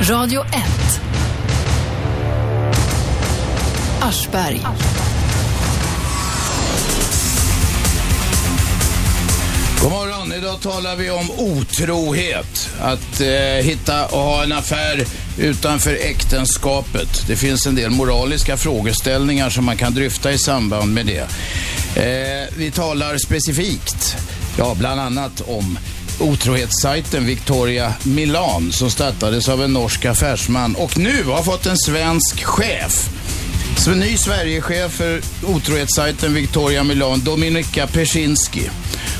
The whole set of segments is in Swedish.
Radio 1. Aschberg. God morgon, idag talar vi om otrohet. Att eh, hitta och ha en affär utanför äktenskapet. Det finns en del moraliska frågeställningar som man kan dryfta i samband med det. Eh, vi talar specifikt, ja bland annat om otrohetssajten Victoria Milan som startades av en norsk affärsman och nu har fått en svensk chef. Så ny Sverigechef för otrohetssajten Victoria Milan, Dominika Persinski.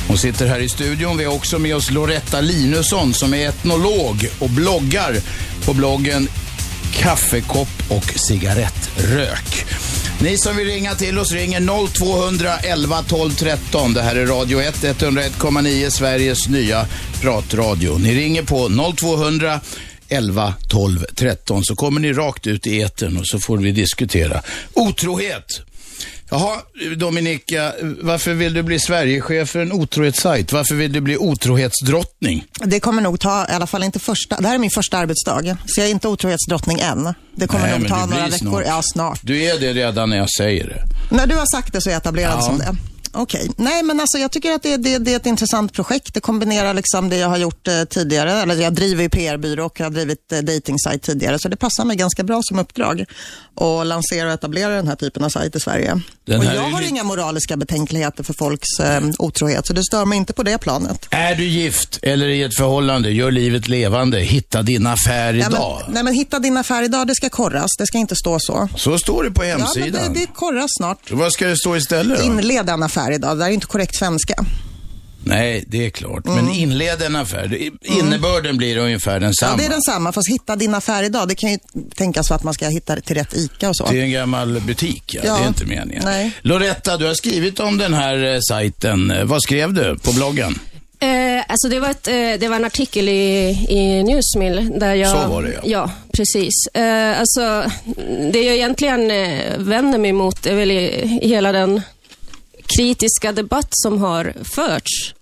Hon sitter här i studion. Vi har också med oss Loretta Linusson som är etnolog och bloggar på bloggen Kaffekopp och cigarettrök. Ni som vill ringa till oss ringer 0211 12 13. Det här är Radio 1, 101,9 Sveriges nya pratradio. Ni ringer på 0200 11 12 13 så kommer ni rakt ut i etern och så får vi diskutera otrohet. Jaha, Dominika, varför vill du bli Sverigechef för en otrohetssajt? Varför vill du bli otrohetsdrottning? Det kommer nog ta, i alla fall inte första, det här är min första arbetsdag, så jag är inte otrohetsdrottning än. Det kommer Nej, nog ta några veckor. snart. Ja, snart. Du är det redan när jag säger det. När du har sagt det så är jag etablerad Ja. som det. Okej. Nej, men alltså jag tycker att det, det, det är ett intressant projekt. Det kombinerar liksom det jag har gjort eh, tidigare. Eller jag driver ju PR-byrå och jag har drivit eh, datingsajt tidigare. Så det passar mig ganska bra som uppdrag att lansera och etablera den här typen av sajt i Sverige. Den och jag har li- inga moraliska betänkligheter för folks eh, otrohet, så det stör mig inte på det planet. Är du gift eller i ett förhållande, gör livet levande. Hitta din affär Nej idag. men, nej, men hitta din affär idag, det ska korras. Det ska inte stå så. Så står det på Ja, men hemsidan. det, det korras snart. Vad ska det stå istället då? Inleda en affär idag. Det här är inte korrekt svenska. Nej, det är klart. Mm. Men inled en affär. Det- Innebörden blir ungefär densamma. Ja, det är densamma, fast hitta din affär idag. Det kan ju tänkas så att man ska hitta till rätt ICA och så. Det är en gammal butik, ja. Ja. Det är inte meningen. Nej. Loretta, du har skrivit om den här eh, sajten. Vad skrev du på bloggen? Eh, alltså det, var ett, eh, det var en artikel i, i Newsmill där jag... Så var det, ja. Ja, precis. Eh, alltså, det jag egentligen eh, vänder mig mot är väl i, i hela den kritiska debatt som har förts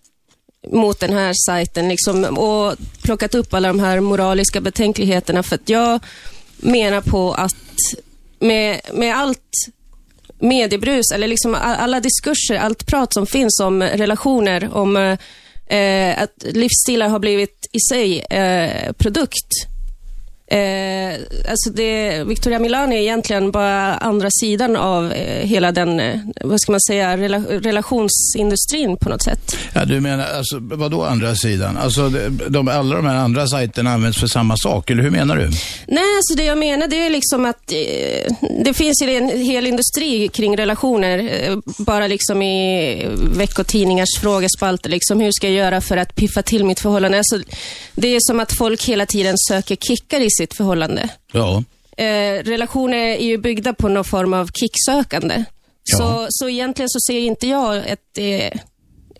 mot den här sajten liksom, och plockat upp alla de här moraliska betänkligheterna. För att jag menar på att med, med allt mediebrus, eller liksom alla diskurser, allt prat som finns om relationer, om eh, att livsstilar har blivit i sig eh, produkt. Eh, alltså det, Victoria Milan är egentligen bara andra sidan av eh, hela den, eh, vad ska man säga, rela, relationsindustrin på något sätt. Ja, du menar, alltså, vad då andra sidan? Alltså, de, de, alla de här andra sajterna används för samma sak, eller hur menar du? Nej, alltså det jag menar det är liksom att eh, det finns en hel industri kring relationer. Eh, bara liksom i veckotidningars frågespalter. Liksom, hur ska jag göra för att piffa till mitt förhållande? Alltså, det är som att folk hela tiden söker kickar i sitt förhållande. Ja. Eh, relationer är ju byggda på någon form av kicksökande. Ja. Så, så egentligen så ser inte jag att det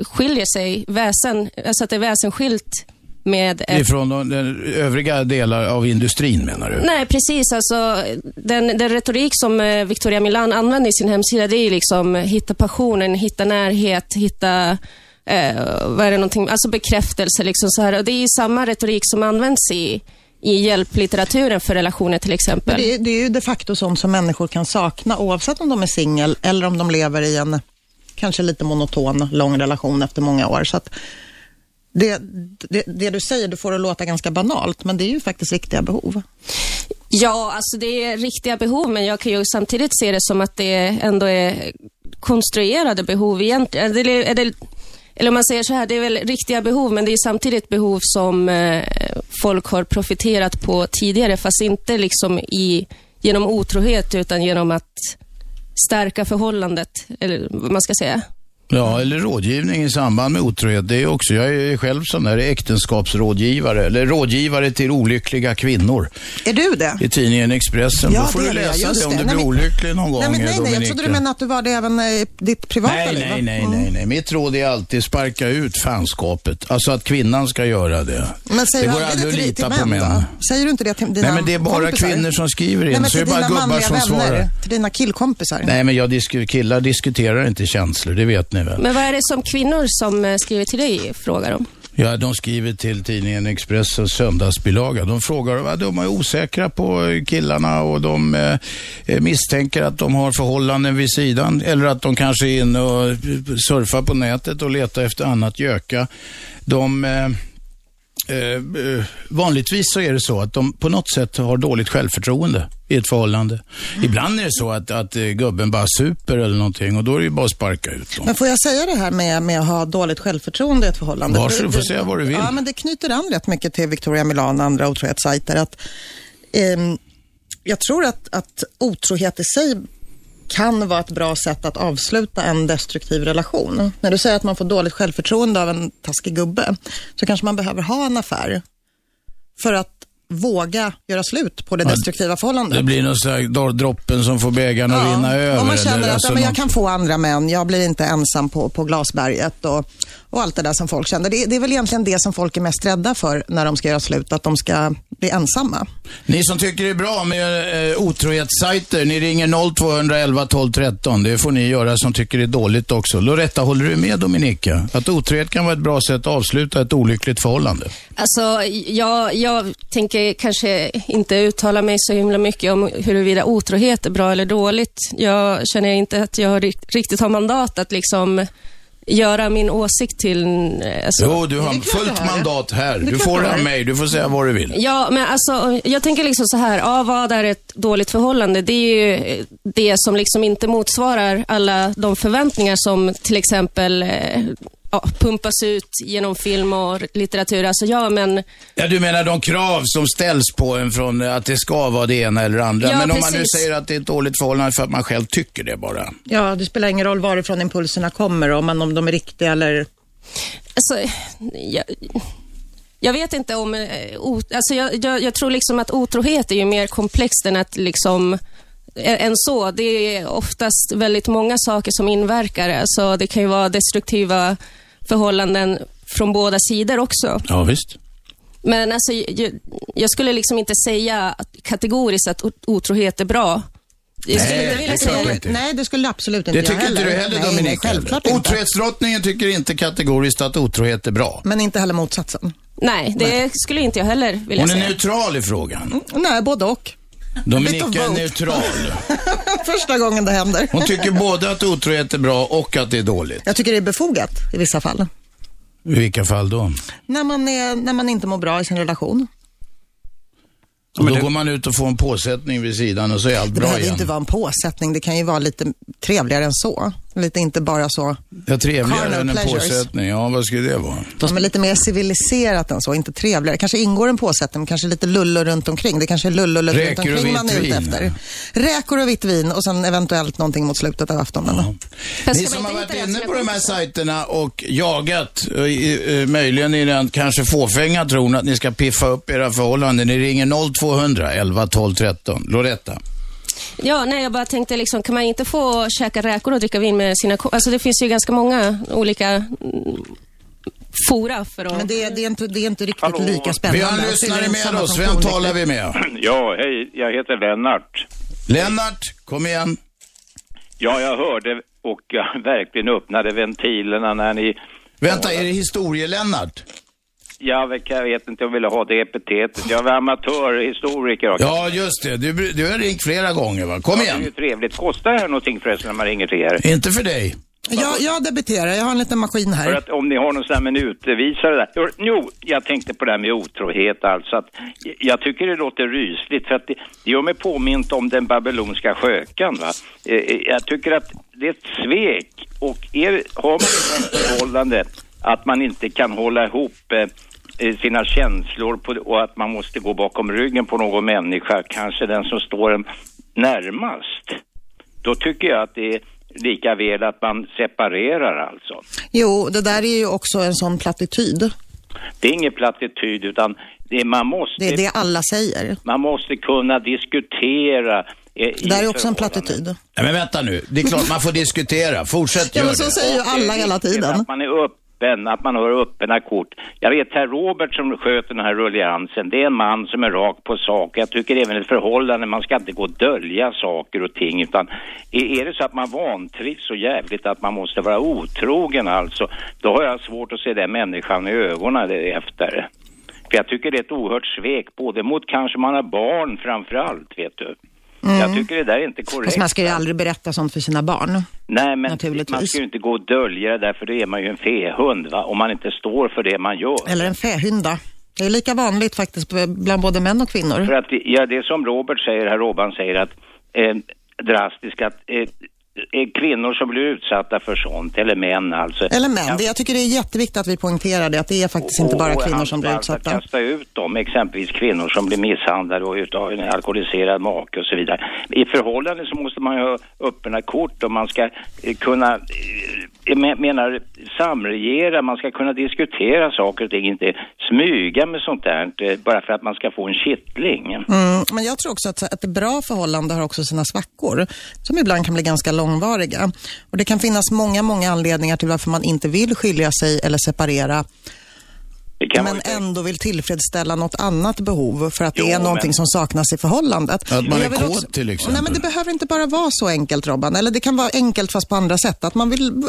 skiljer sig väsen, alltså att det är väsensskilt med ett Ifrån de, den övriga delar av industrin menar du? Nej, precis. Alltså, den, den retorik som eh, Victoria Milan använder i sin hemsida, det är liksom hitta passionen, hitta närhet, hitta eh, vad är det någonting, alltså bekräftelse. Liksom så här. Och det är samma retorik som används i, i hjälplitteraturen för relationer till exempel. Det, är, det är ju de facto sånt som människor kan sakna oavsett om de är singel eller om de lever i en kanske lite monoton, lång relation efter många år. Så det, det, det du säger, du får det låta ganska banalt, men det är ju faktiskt riktiga behov. Ja, alltså det är riktiga behov, men jag kan ju samtidigt se det som att det ändå är konstruerade behov egentligen. Eller, är det, eller om man säger så här, det är väl riktiga behov, men det är samtidigt behov som eh, folk har profiterat på tidigare, fast inte liksom i, genom otrohet, utan genom att stärka förhållandet, eller vad man ska säga. Ja, eller rådgivning i samband med otrohet. Det är också, jag är själv sån där äktenskapsrådgivare, eller rådgivare till olyckliga kvinnor Är du det? i tidningen Expressen. Då får det du det, läsa just det om det. du Nej, blir olycklig någon gång, Nej, nej, nej, jag trodde du menade att du var det även eh, i ditt privata Nej, liv. nej, nej, Mm. nej, nej. Mitt råd är alltid sparka ut fanskapet. Alltså att kvinnan ska göra det. Men säger det går aldrig det att lita på män, då? Säger du inte det till dina Nej, men det är bara kompisar? kvinnor som skriver in, Nej, men så det är bara dina gubbar som vänner, svarar. Till dina killkompisar? Nej, men jag disk- killar diskuterar inte känslor, det vet väl. Men vad är det som kvinnor som eh, skriver till dig frågar om? Ja, de skriver till tidningen Expressens söndagsbilaga. De frågar, va, de är osäkra på killarna och de eh, misstänker att de har förhållanden vid sidan eller att de kanske är inne och surfar på nätet och letar efter annat göka. De eh, Eh, eh, vanligtvis så är det så att de på något sätt har dåligt självförtroende i ett förhållande. Mm. Ibland är det så att, att uh, gubben bara super eller någonting och då är det ju bara att sparka ut dem. Men får jag säga det här med, med att ha dåligt självförtroende i ett förhållande? Varsågod, du får säga vad du vill. Ja, men det knyter an rätt mycket till Victoria Milan och andra otrohetssajter. Att, eh, jag tror att, att otrohet i sig kan vara ett bra sätt att avsluta en destruktiv relation. När du säger att man får dåligt självförtroende av en taskig gubbe, så kanske man behöver ha en affär för att våga göra slut på det destruktiva förhållandet. Det blir någon sån droppen som får bägaren att ja, rinna över. Om man känner att alltså ja, men jag kan få andra män, jag blir inte ensam på, på glasberget och, och allt det där som folk känner. Det, det är väl egentligen det som folk är mest rädda för när de ska göra slut, att de ska bli ensamma. Ni som tycker det är bra med eh, otrohetssajter, ni ringer 0211 12 13. Det får ni göra som tycker det är dåligt också. Loretta, håller du med Dominika? Att otrohet kan vara ett bra sätt att avsluta ett olyckligt förhållande? Alltså, jag, jag tänker kanske inte uttala mig så himla mycket om huruvida otrohet är bra eller dåligt. Jag känner inte att jag riktigt har mandat att liksom göra min åsikt till... Alltså, jo, du har fullt mandat här. Du får det av mig. Du får säga vad du vill. Ja, men alltså, jag tänker liksom så här. Ja, vad är ett dåligt förhållande? Det är ju det som liksom inte motsvarar alla de förväntningar som till exempel eh, ja, pumpas ut genom film och litteratur. Alltså ja, men... Ja, du menar de krav som ställs på en från att det ska vara det ena eller det andra. Ja, men om precis. man nu säger att det är ett dåligt förhållande för att man själv tycker det bara. Ja, det spelar ingen roll varifrån impulserna kommer, om, man, om de är riktiga eller... Alltså, jag, jag vet inte om... Eh, alltså jag, jag, jag tror liksom att otrohet är ju mer komplext än att liksom än så. Det är oftast väldigt många saker som inverkar. Alltså det kan ju vara destruktiva förhållanden från båda sidor också. Ja, visst. Men alltså, jag, jag skulle liksom inte säga kategoriskt att otrohet är bra. Jag nej, inte vilja säga det. Nej, det skulle absolut inte Det tycker inte du heller, nej, Dominik. Självklart Otrohetsdrottningen tycker inte kategoriskt att otrohet är bra. Men inte heller motsatsen. Nej, det nej. skulle inte jag heller vilja säga. Hon är säga. neutral i frågan. Mm, nej, både och. Dominika är neutral. Första gången det händer. Hon tycker både att otrohet är bra och att det är dåligt. Jag tycker det är befogat i vissa fall. I vilka fall då? När man, är, när man inte mår bra i sin relation. Och då det... går man ut och får en påsättning vid sidan och så är allt bra igen. Det behöver inte vara en påsättning, det kan ju vara lite trevligare än så. Lite inte bara så Ja, trevligare än en påsättning. Ja, vad skulle det vara? De är lite mer civiliserat än så, inte trevligare. Kanske ingår en påsättning, men kanske lite lullor runt omkring. Det kanske är lullor runt omkring man är ute efter. Räkor och vitt vin och sen eventuellt någonting mot slutet av aftonen. Ja. Ni som har varit inne på de här sajterna och jagat, eh, möjligen i den kanske fåfänga tron att ni ska piffa upp era förhållanden. Ni ringer 0200 11 12 13. Loretta. Ja, nej, jag bara tänkte liksom, kan man inte få käka räkor och dricka vin med sina Alltså det finns ju ganska många olika mm, fora för att... Men det är, det är, inte, det är inte riktigt Hallå. lika spännande. Vi har en lyssnare med oss. Vem talar vi med? Ja, hej. Jag heter Lennart. Lennart, kom igen. Ja, jag hörde och jag verkligen öppnade ventilerna när ni... Vänta, är det historie-Lennart? Ja, jag vet inte om jag vill ha det epitetet. Jag var amatörhistoriker. Ja, just det. Du, du har ringt flera gånger, va? Kom ja, igen. Det är ju trevligt. Kostar det här någonting förresten när man ringer till er? Inte för dig. Ja, jag debiterar. Jag har en liten maskin här. För att om ni har någon sån här minutvisare där. Jo, jag tänkte på det här med otrohet alltså. Att jag tycker det låter rysligt för att det, det gör mig påmint om den babylonska skökan. Va? Eh, eh, jag tycker att det är ett svek och är, har man ett förhållande att man inte kan hålla ihop Eh, sina känslor på, och att man måste gå bakom ryggen på någon människa, kanske den som står en närmast. Då tycker jag att det är lika väl att man separerar alltså. Jo, det där är ju också en sån plattityd. Det är ingen plattityd utan det, man måste... Det är det alla säger. Man måste kunna diskutera eh, det där är också en plattityd. Ja, men vänta nu, det är klart man får diskutera. Fortsätt ja, men så säger ju alla hela tiden. Att man är upp öppen, att man har öppna kort. Jag vet herr Robert som sköter den här rulliansen, det är en man som är rak på sak. Jag tycker även ett förhållande, man ska inte gå och dölja saker och ting, utan är, är det så att man vantrivs så jävligt att man måste vara otrogen alltså, då har jag svårt att se den människan i ögonen efter. För jag tycker det är ett oerhört svek, både mot kanske man har barn framför allt, vet du. Jag tycker det där är inte korrekt. Mm. Fast man ska ju aldrig berätta sånt för sina barn. Nej, men man ska ju inte gå och dölja det där, för då är man ju en fehund, va? Om man inte står för det man gör. Eller en fähynda. Det är lika vanligt faktiskt bland både män och kvinnor. För att, ja, det som Robert säger, herr Robban säger att eh, drastiskt att eh, kvinnor som blir utsatta för sånt, eller män alltså. Eller män. Det, jag tycker det är jätteviktigt att vi poängterar det, att det är faktiskt inte bara kvinnor som blir fall utsatta. Att kasta ut dem, exempelvis kvinnor som blir misshandlade och utav en alkoholiserad make och så vidare. I förhållande så måste man ju ha öppna kort och man ska eh, kunna, eh, jag men- menar, samregera, man ska kunna diskutera saker och ting, inte smyga med sånt där, eh, bara för att man ska få en kittling. Mm, men jag tror också att, ett bra förhållande har också sina svackor, som ibland kan bli ganska långvariga. Och det kan finnas många, många anledningar till varför man inte vill skilja sig eller separera, men ändå vill tillfredsställa något annat behov för att det Jo, är någonting men- som saknas i förhållandet. Att man Men är kåt, till exempel. Nej, men det behöver inte bara vara så enkelt, Robban. Eller det kan vara enkelt fast på andra sätt. Att man vill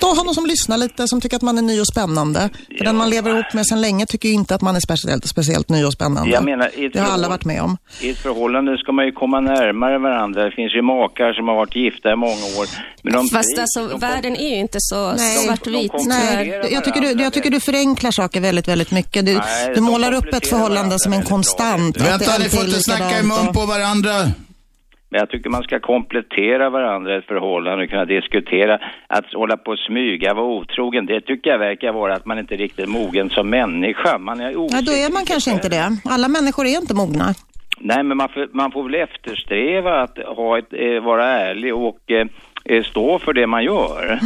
då ha någon som lyssnar lite, som tycker att man är ny och spännande. För den man lever ihop med sedan länge tycker ju inte att man är speciellt, speciellt ny och spännande. Jag menar, det har alla varit med om. I ett förhållande ska man ju komma närmare varandra. Det finns ju makar som har varit gifta i många år. Men de Fast alltså, de världen är ju inte så Nej. svartvit. De Nej, tyvärr. jag tycker, du, jag tycker du förenklar saker väldigt, väldigt mycket. Du, Nej, du målar upp ett förhållande som en väldigt konstant. Vänta, ni får inte snacka i mun på varandra. Men jag tycker man ska komplettera varandra i ett förhållande och kunna diskutera. Att hålla på och smyga, vara otrogen, det tycker jag verkar vara att man inte är riktigt mogen som människa. Man är osäker då är man kanske inte det. Alla människor är inte mogna. Nej, men man får, man får väl eftersträva att ha ett, eh, vara ärlig och eh, stå för det man gör.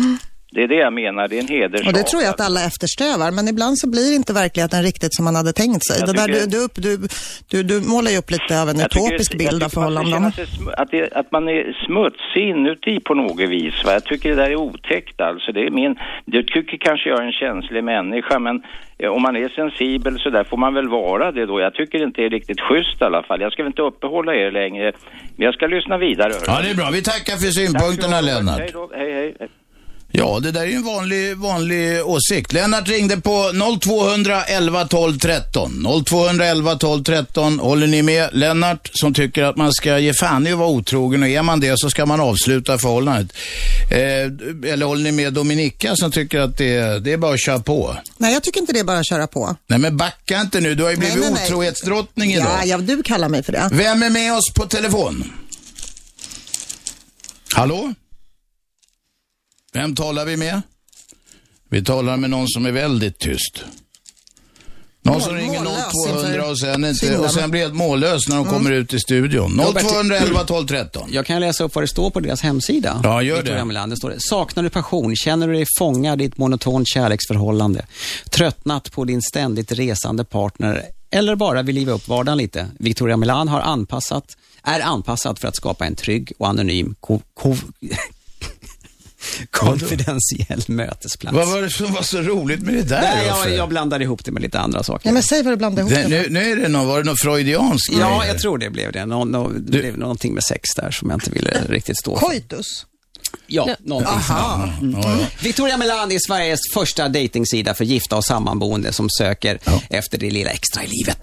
Det är det jag menar, det är en hederssak. Och det tror jag att alla eftersträvar, men ibland så blir inte verkligheten riktigt som man hade tänkt sig. Jag Det där, tycker- du, du, du, du, du målar ju upp lite av en Jag tycker- utopisk jag bild tycker av förhållanden. Man ska känna sig sm- att, det, att man är smutsig inuti på något vis. Va? Jag tycker det där är otäckt alltså. Det är min, du tycker kanske jag är en känslig människa men eh, om man är sensibel så där får man väl vara det då. Jag tycker inte det är riktigt schysst i alla fall. Jag ska väl inte uppehålla er längre. Men jag ska lyssna vidare. Ja, det är bra. Vi tackar för Tack synpunkterna, mycket. Lennart. Hej då, hej hej. Ja, det där är ju en vanlig, vanlig åsikt. Lennart ringde på 0211 12 13. 0211 12 13. Håller ni med Lennart som tycker att man ska ge fan i att vara otrogen och är man det så ska man avsluta förhållandet? Eh, eller håller ni med Dominika som tycker att det, det är bara att köra på? Nej, jag tycker inte det är bara att köra på. Nej men backa inte nu, du har ju blivit nej, nej. otrohetsdrottning idag. Ja, ja, du kallar mig för det. Vem är med oss på telefon? Hallå? Vem talar vi med? Vi talar med någon som är väldigt tyst. Någon som ringer mållös 0200 inför och sen, inte, och sen blir helt mållös när de kommer ut i studion. Robert- 0211 12 13. Jag kan läsa upp vad det står på deras hemsida. Ja, gör det. Melander står det. Saknar du passion? Känner du dig fångad i ett monotont kärleksförhållande? Tröttnat på din ständigt resande partner? Eller bara vill liva upp vardagen lite? Victoria Milan har anpassat, är anpassad för att skapa en trygg och anonym ko, ko, konfidentiell mötesplats. Vad var det som var så roligt med det där? Nej, jag, jag blandar ihop det med lite andra saker. Ja, men säg vad du blandar ihop det, det nu, nu är det någon, var det någon freudiansk Ja, jag tror det blev det. Nå, nå, det Du- blev någonting med sex där som jag inte ville riktigt stå för. Coitus. Ja, någonting Aha. Ja, ja. Victoria Meland är Sveriges första dejtingsida för gifta och sammanboende som söker efter det lilla extra i livet.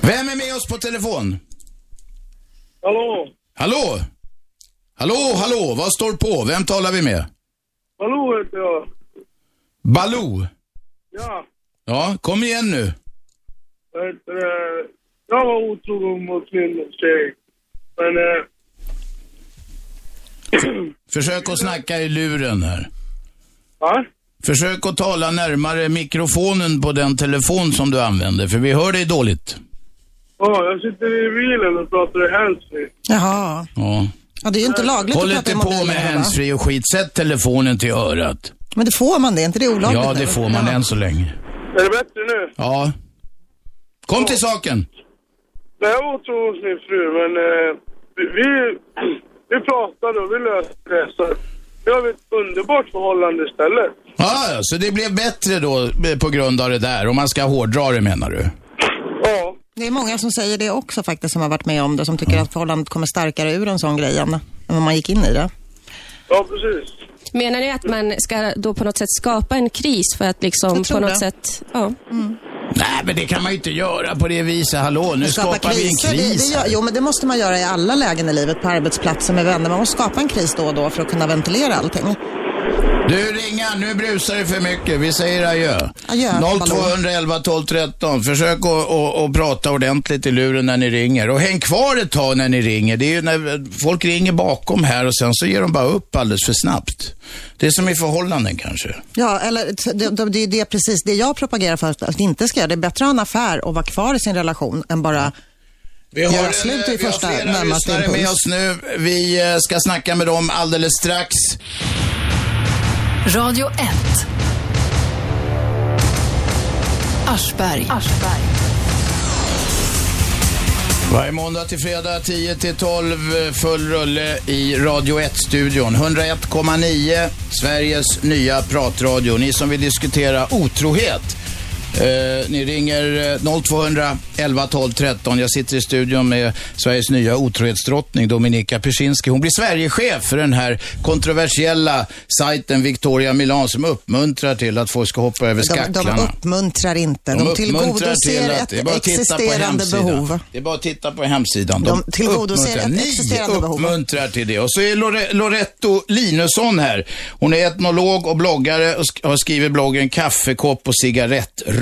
Vem är med oss på telefon? Hallå? Hallå? Hallå, hallå, vad står på? Vem talar vi med? Hallå heter jag. Baloo? Ja, Ja, kom igen nu. vad heter det? Jag var otrogen mot min tjej. Men eh, Försök att snacka i luren här. va? Försök att tala närmare mikrofonen på den telefon som du använder, för vi hör dig dåligt. Ja, jag sitter i bilen och pratar i handsfree. Jaha. Ja. Ja, det är ju inte lagligt Håll att inte prata i på mobilen. med va? handsfree och skit. Sätt telefonen till örat. Men det får man det, är inte det olagligt? Ja, det får man än så länge. Är det bättre nu? Ja. Kom till saken. Nej, jag var otrogen mot min fru, men eh, vi, vi, vi pratade och vi löste det. Så Nu har vi ett underbart förhållande istället. Ja, ja, så det blev bättre då eh, på grund av det där, om man ska hårdra det menar du? Det är många som säger det också faktiskt, som har varit med om det, som tycker att förhållandet kommer starkare ur en sån grej än vad man gick in i det. Ja, precis. Menar ni att man ska då på något sätt skapa en kris för att liksom på något det. sätt... Ja. Nej, men det kan man ju inte göra på det viset. Hallå, nu Skapa skapar vi en kriser, kris. Det, det gör, jo, men det måste man göra i alla lägen i livet, på arbetsplatser med vänner. Man måste skapa en kris då och då för att kunna ventilera allting. Du ringa, nu brusar det för mycket. Vi säger adjö. Adjö, 0211 12 13. Försök att, prata ordentligt i luren när ni ringer. Och häng kvar ett tag när ni ringer. Det är ju när folk ringer bakom här och sen så ger de bara upp alldeles för snabbt. Det är som i förhållanden kanske. Ja, eller det, det, det är precis det jag propagerar för att vi inte ska göra. Det är bättre att ha en affär och vara kvar i sin relation än bara Vi har, Göra slut i vi har första flera lyssnare med oss nu. Vi eh, ska snacka med dem alldeles strax. Radio 1. Aschberg. Varje måndag till fredag 10 till 12 eh, full rulle i Radio 1-studion. 101,9 Sveriges nya pratradio. Ni som vill diskutera otrohet. Eh, ni ringer eh, 0200 11 12 13. Jag sitter i studion med Sveriges nya otrohetsdrottning Dominika Persinski. Hon blir Sverigechef för den här kontroversiella sajten Victoria Milan som uppmuntrar till att folk ska hoppa över de, skacklarna. de uppmuntrar inte. De, uppmuntrar tillgodoser till att- ett att existerande behov. Det är bara att titta på hemsidan. De tillgodoser uppmuntrar. ett Ni existerande behov. uppmuntrar till det. Och så är Lore- Loretto Linusson här. Hon är etnolog och bloggare och sk- har skrivit bloggen Kaffekopp och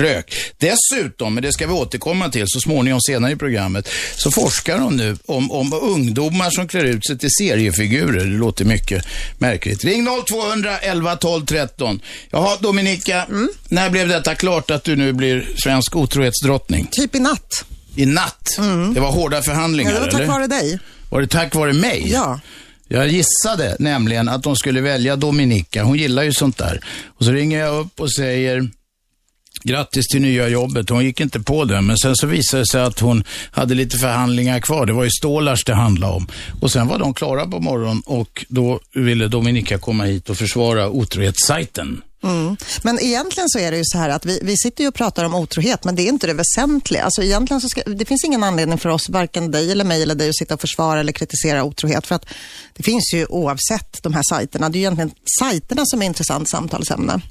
cigarettrök. Dessutom, men det ska vi återkomma till så småningom senare i programmet, så forskar hon nu om, om ungdomar som klär ut sig till seriefigurer. Det låter mycket märkligt. Ring 0200 11 12 13. Jaha, Dominika, Mm. när blev detta klart att du nu blir svensk otrohetsdrottning? Typ i natt. I natt? Det var hårda förhandlingar, Ja, det var tack eller? vare dig. Var det tack vare mig? Ja. Jag gissade nämligen att de skulle välja Dominika. Hon gillar ju sånt där. Och så ringer jag upp och säger grattis till nya jobbet. Hon gick inte på det, men sen så visade det sig att hon hade lite förhandlingar kvar. Det var ju Stålars det handlade om. Och sen var de klara på morgonen och då ville Dominika komma hit och försvara otrohetssajten. Mm. Men egentligen så är det ju så här att vi, vi sitter ju och pratar om otrohet, men det är inte det väsentliga. Alltså egentligen så ska, det finns ingen anledning för oss, varken dig eller mig eller dig, att sitta och försvara eller kritisera otrohet. För att det finns ju oavsett de här sajterna. Det är ju egentligen sajterna som är intressant samtalsämne.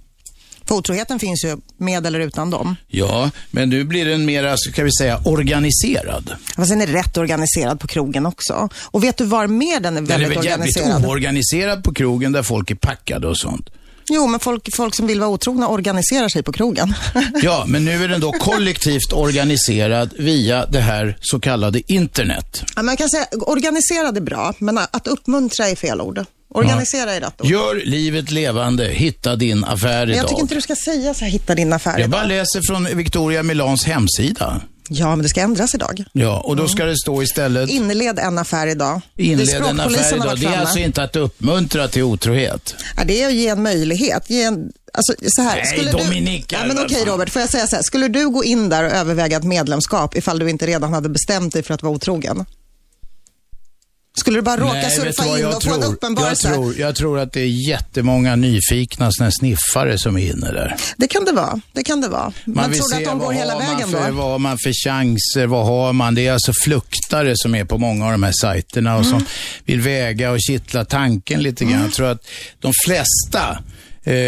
För otroheten finns ju med eller utan dem. Ja, men nu blir den mera, ska vi säga, organiserad. Fast den är rätt organiserad på krogen också. Och vet du var mer den är Den är väldigt väl jävligt organiserad? oorganiserad på krogen där folk är packade och sånt. Jo, men folk, folk som vill vara otrogna organiserar sig på krogen. Ja, men nu är den då kollektivt organiserad via det här så kallade internet. Ja, man kan säga organiserad är bra, men att uppmuntra är fel ord. Organisera är rätt ord. Gör livet levande, hitta din affär Men jag tycker idag. inte du ska säga så här, hitta din affär. Jag bara läser från Victoria Milans hemsida. Ja, men det ska ändras idag. Ja, och då ska det stå istället Inled en affär idag. det är inled en språkpolisen affär har idag. varit Det är framme. alltså inte att uppmuntra till otrohet. Ja, det är att ge en möjlighet. Ge en, alltså, så här, Nej, skulle Dominika, Du, ja, men vad okej fan. Robert, får jag säga så här. Skulle du gå in där och överväga ett medlemskap ifall du inte redan hade bestämt dig för att vara otrogen? Skulle du bara råka Nej, surfa in jag och få en tror? uppenbarelse? Jag tror, jag tror att det är jättemånga nyfikna såna sniffare som är inne där. Det kan det vara. Det kan det vara. Man vill tror att de går hela man vägen för, då? Vad har man för chanser? Vad har man? Det är alltså fluktare som är på många av de här sajterna och Mm. som vill väga och kittla tanken lite grann. Jag tror att de flesta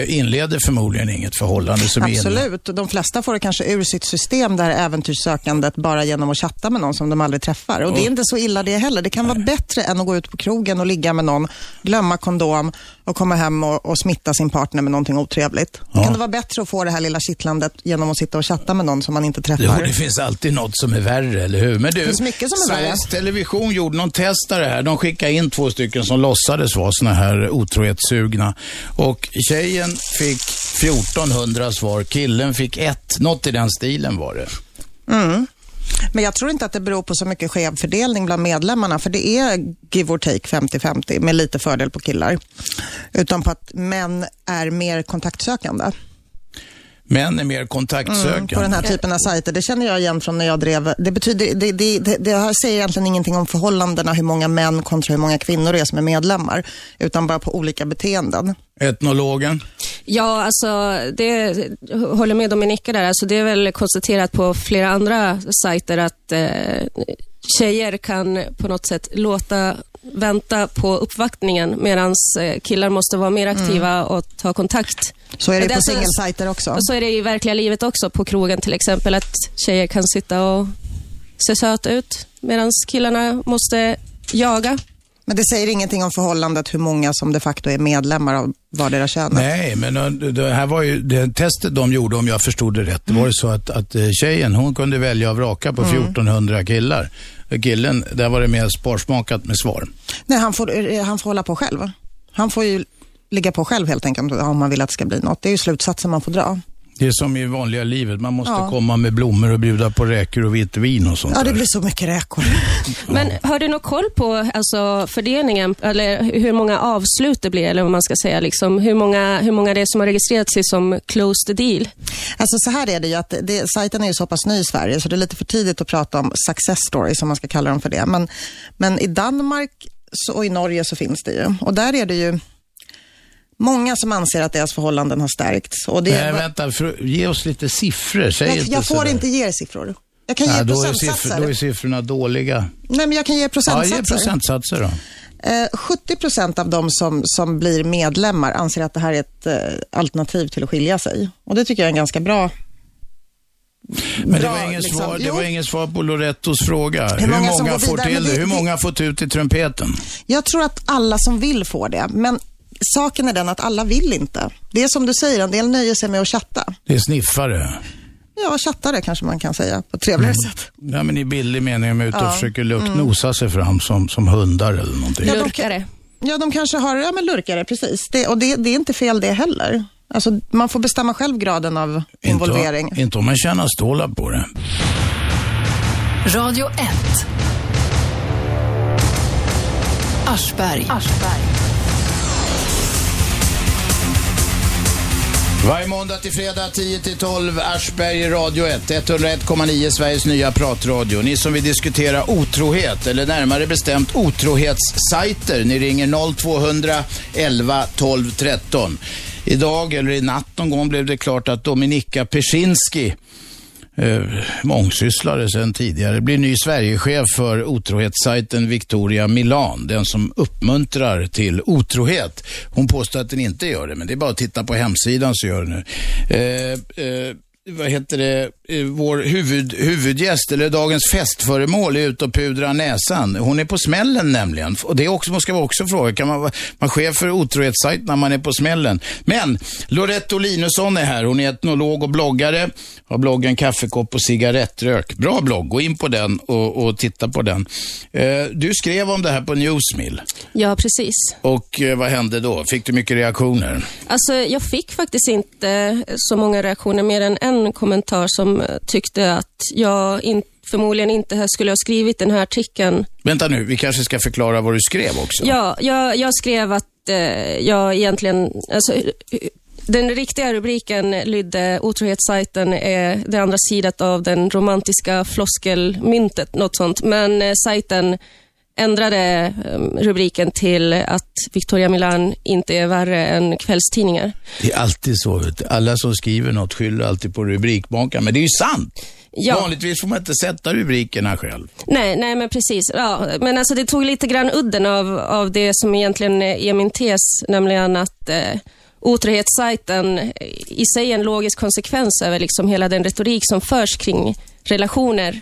inleder förmodligen inget förhållande som. Absolut. De flesta får det kanske ur sitt system, det här äventyrssökandet, bara genom att chatta med någon som de aldrig träffar. Och det är inte så illa det heller. Det kan vara bättre än att gå ut på krogen och ligga med någon, glömma kondom och komma hem och, och smitta sin partner med någonting otrevligt. Ja. Kan det vara bättre att få det här lilla kittlandet genom att sitta och chatta med någon som man inte träffar? Jo, det finns alltid något som är värre, eller hur? Men du, finns mycket som är Sveriges värre. Television gjorde någon test av det här. De skickade in två stycken som låtsades vara såna här otrohetssugna. Och tjejen fick 1400 svar, killen fick ett. Något i den stilen var det. Mm. Men jag tror inte att det beror på så mycket skev fördelning bland medlemmarna, för det är give or take 50-50 med lite fördel på killar. Utan på att män är mer kontaktsökande. Män är mer Mm, kontaktsökande. på den här typen av sajter. Det känner jag igen från när jag drev. Det, betyder, det, det, det, det här säger egentligen ingenting om förhållandena, hur många män kontra hur många kvinnor det är som är medlemmar, utan bara på olika beteenden. Etnologen? Ja, alltså det jag håller med Dominika där. Alltså, det är väl konstaterat på flera andra sajter att eh, tjejer kan på något sätt låta vänta på uppvaktningen medan eh, killar måste vara mer aktiva och ta kontakt. Så är det Och på alltså- singelsajter också. Och så är det i verkliga livet också, på krogen till exempel, att tjejer kan sitta och se söta ut medan killarna måste jaga. Men det säger ingenting om förhållandet hur många som de facto är medlemmar av vardera könet. Nej, men äh, det här var ju det testet de gjorde, om jag förstod det rätt. Det var ju så att, att eh, tjejen, hon kunde välja och vraka på 1400 killar. Killen, där var det mer sparsmakat med svar. Nej, han får, eh, han får hålla på själv. Han får ju ligga på själv helt enkelt om man vill att det ska bli något. Det är ju slutsatsen man får dra. Det är som i vanliga livet, man måste Ja. komma med blommor och bjuda på räkor och vitt vin och sånt Ja, det blir så mycket räkor. Men har du någon koll på alltså, fördelningen, eller hur många avslut det blir, eller vad man ska säga, liksom, hur, många, hur många det är som har registrerat sig som closed deal? Alltså så här är det ju att det, sajten är ju så pass ny i Sverige så det är lite för tidigt att prata om success stories om man ska kalla dem för det. Men, men i Danmark så, och i Norge så finns det ju. Och där är det ju många som anser att deras förhållanden har stärkts. Och det, Nej, vänta, för, ge oss lite siffror. Säg jag, inte jag får sådär. inte ge er siffror. Jag kan ge Nej, då, är procentsatser. siffror, då är siffrorna dåliga. Nej, men jag kan ge Ja, procentsatser. ge procentsatser då. Eh, 70 procent av de som, som blir medlemmar anser att det här är ett eh, alternativ till att skilja sig. Och det tycker jag är en ganska bra... Men det bra, var, ingen liksom. svar, det Jo. var ingen svar på Lorettos fråga. Hur många många, som går får till det? det- Hur det- många har fått ut i trumpeten? Jag tror att alla som vill får det, men saken är den att alla vill inte. Det är som du säger, en del nöjer sig med att chatta. Det är sniffare. Ja, chattare kanske man kan säga på ett trevligare Mm. sätt. Ja, men i billig mening, de är ute och Ja. Mm. försöker luk- nosa sig fram som, som hundar eller någonting. Ja, de Lurkare. Ja, de kanske har, ja men lurkare, precis. Det, och det, det är inte fel det heller. Alltså, man får bestämma själv graden av involvering. Inte, inte om man tjänar stålar på det. Radio 1. Aschberg. Varje måndag till fredag 10 till 12, Aschberg Radio 1, 101,9 Sveriges nya pratradio. Ni som vill diskutera otrohet, eller närmare bestämt otrohetssajter, ni ringer 0200 11 12 13. Idag, eller i natt någon gång, blev det klart att Dominika Persinski eh, mångsysslare sedan tidigare, blir ny Sverigechef för otrohetssajten Victoria Milan, den som uppmuntrar till otrohet. Hon påstår att den inte gör det, men det är bara att titta på hemsidan så gör den det. Eh, eh, vad heter det, vår huvud, huvudgäst, eller dagens festföremål, är ute och pudrar näsan. Hon är på smällen nämligen. Och det är också, måste jag också fråga, kan man vara man chef för otrohetssajt när man är på smällen? Men Loretto Linusson är här. Hon är etnolog och bloggare. Har bloggen Kaffekopp och cigarettrök. Bra blogg, gå in på den och, och titta på den. Eh, du skrev om det här på Newsmill. Ja, precis. Och eh, vad hände då? Fick du mycket reaktioner? Alltså, jag fick faktiskt inte så många reaktioner, mer än en kommentar som tyckte att jag in, förmodligen inte skulle ha skrivit den här artikeln. Vänta nu, vi kanske ska förklara vad du skrev också. Ja, jag, jag skrev att eh, jag egentligen... Alltså, den riktiga rubriken lydde otrohetssajten är det andra sidan av den romantiska floskelmyntet, något sånt. Men eh, sajten ändrade eh, rubriken till att Victoria Milan inte är värre än kvällstidningar. Det är alltid så. Alla som skriver något skyller alltid på rubrikmakaren, men det är ju sant. Ja. Vanligtvis får man inte sätta rubrikerna själv. Nej, nej men precis. Ja, men alltså det tog lite grann udden av, av det som egentligen är min tes, nämligen att eh, otrohetssajten i sig är en logisk konsekvens över liksom hela den retorik som förs kring relationer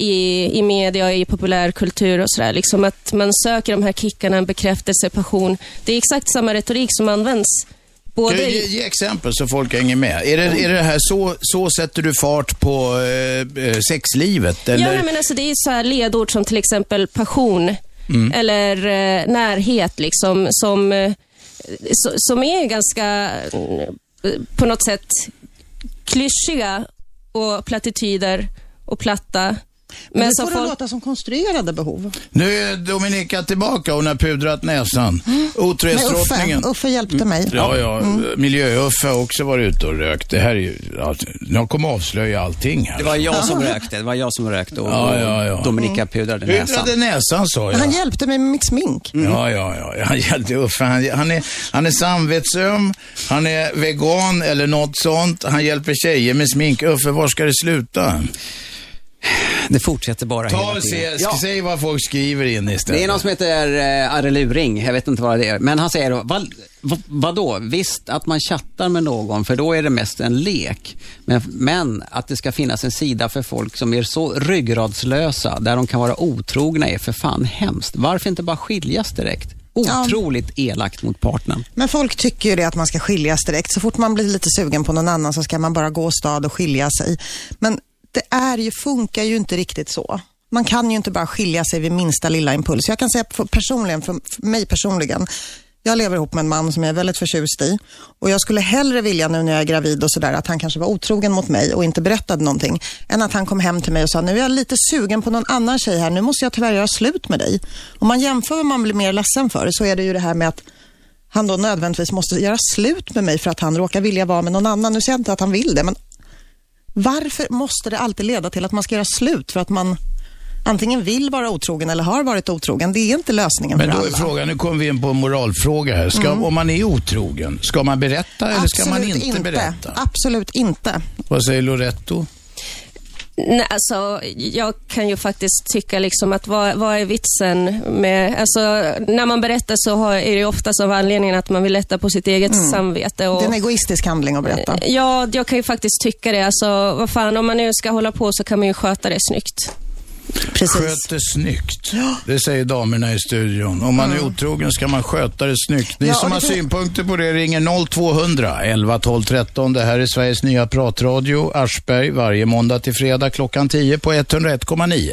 i, i media och i populärkultur och sådär. Liksom att man söker de här kickarna, en bekräftelse, passion. Det är exakt samma retorik som används både Kan du ge, ge exempel så folk hänger med. Är det, är det här så, så sätter du fart på eh, eh, sexlivet? Eller? Ja, men alltså det är så här ledord som till exempel passion eller eh, närhet, liksom, som, eh, so, som är ganska eh, på något sätt klyschiga och plattityder och platta Men så får det folk, låta som konstruerade behov. Nu är Dominika tillbaka. Hon har pudrat näsan. Men Uffe, Otrohetsdrottningen. Uffe hjälpte mig. Ja, ja. Miljö-Uffe har också varit ute och rökt. Det här är ju... Ja, jag kommer avslöja allting här. Det var jag som rökte. Det var jag som rökte och Ja, ja, ja. Dominika pudrade näsan. Pudrade näsan sa jag. Han hjälpte mig med mitt smink. Ja, ja, ja. Han hjälpte Uffe. Han, han, är, han är samvetsöm, han är vegan eller något sånt. Han hjälper tjejer med smink. Uffe, var ska det sluta? Det fortsätter bara Ta hela tiden. se, säg vad folk skriver in istället. Det är någon som heter eh, Arre Luring, jag vet inte vad det är. Men han säger då, vad, vad, vadå? Visst att man chattar med någon, för då är det mest en lek. Men, men att det ska finnas en sida för folk som är så ryggradslösa, där de kan vara otrogna, är för fan hemskt. Varför inte bara skiljas direkt? Otroligt elakt mot partnern. Men folk tycker ju det att man ska skiljas direkt. Så fort man blir lite sugen på någon annan så ska man bara gå stad och skilja sig. Men det är ju, funkar ju inte riktigt så. Man kan ju inte bara skilja sig vid minsta lilla impuls. Jag kan säga personligen, för mig personligen, jag lever ihop med en man som jag är väldigt förtjust i och jag skulle hellre vilja nu när jag är gravid och sådär att han kanske var otrogen mot mig och inte berättade någonting än att han kom hem till mig och sa nu är jag lite sugen på någon annan tjej här, nu måste jag tyvärr göra slut med dig. Om man jämför vad man blir mer ledsen för så är det ju det här med att han då nödvändigtvis måste göra slut med mig för att han råkar vilja vara med någon annan. Nu säger jag inte att han vill det, men varför måste det alltid leda till att man ska göra slut för att man antingen vill vara otrogen eller har varit otrogen? Det är inte lösningen Men för då är alla. frågan, nu kommer vi in på en moralfråga här. Ska, Om man är otrogen, ska man berätta eller ska man inte, berätta? Absolut inte. Vad säger Loretto? Nej, alltså, jag kan ju faktiskt tycka liksom att vad, vad är vitsen med... Alltså, när man berättar så har, är det oftast av anledningen att man vill lätta på sitt eget samvete. Och, Det är en egoistisk handling att berätta. Ja, jag kan ju faktiskt tycka det. Alltså, vad fan, om man nu ska hålla på så kan man ju sköta det snyggt. Precis. Sköt det snyggt. Det säger damerna i studion. Om man är otrogen ska man sköta det snyggt. Ni Ja, som har synpunkter på det ringer 0200 11 12 13. Det här är Sveriges nya pratradio, Aschberg, varje måndag till fredag klockan 10 på 101,9.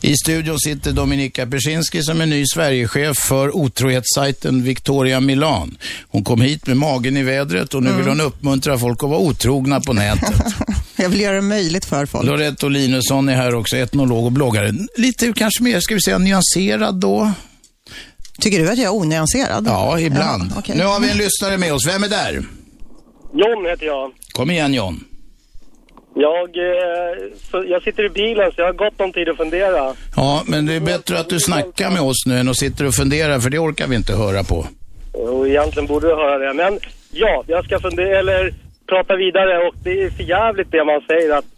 I studion sitter Dominika Persinski som är ny Sverigechef för otrohetssajten Victoria Milan. Hon kom hit med magen i vädret och nu vill hon uppmuntra folk att vara otrogna på nätet. Jag vill göra det möjligt för folk. Loretto Linusson är här också, etnolog och bloggare. Lite kanske mer, ska vi säga, nyanserad då? Tycker du att jag är onyanserad? Ja, ibland. Ja, okej. Nu har vi en lyssnare med oss. Vem är där? John heter jag. Kom igen John. Jag, eh, jag sitter i bilen så jag har gott om tid att fundera. Ja, men det är bättre att du snackar med oss nu än att sitter och funderar, för det orkar vi inte höra på. Och egentligen borde du höra det. Men ja, jag ska fundera, eller prata vidare och det är för jävligt det man säger att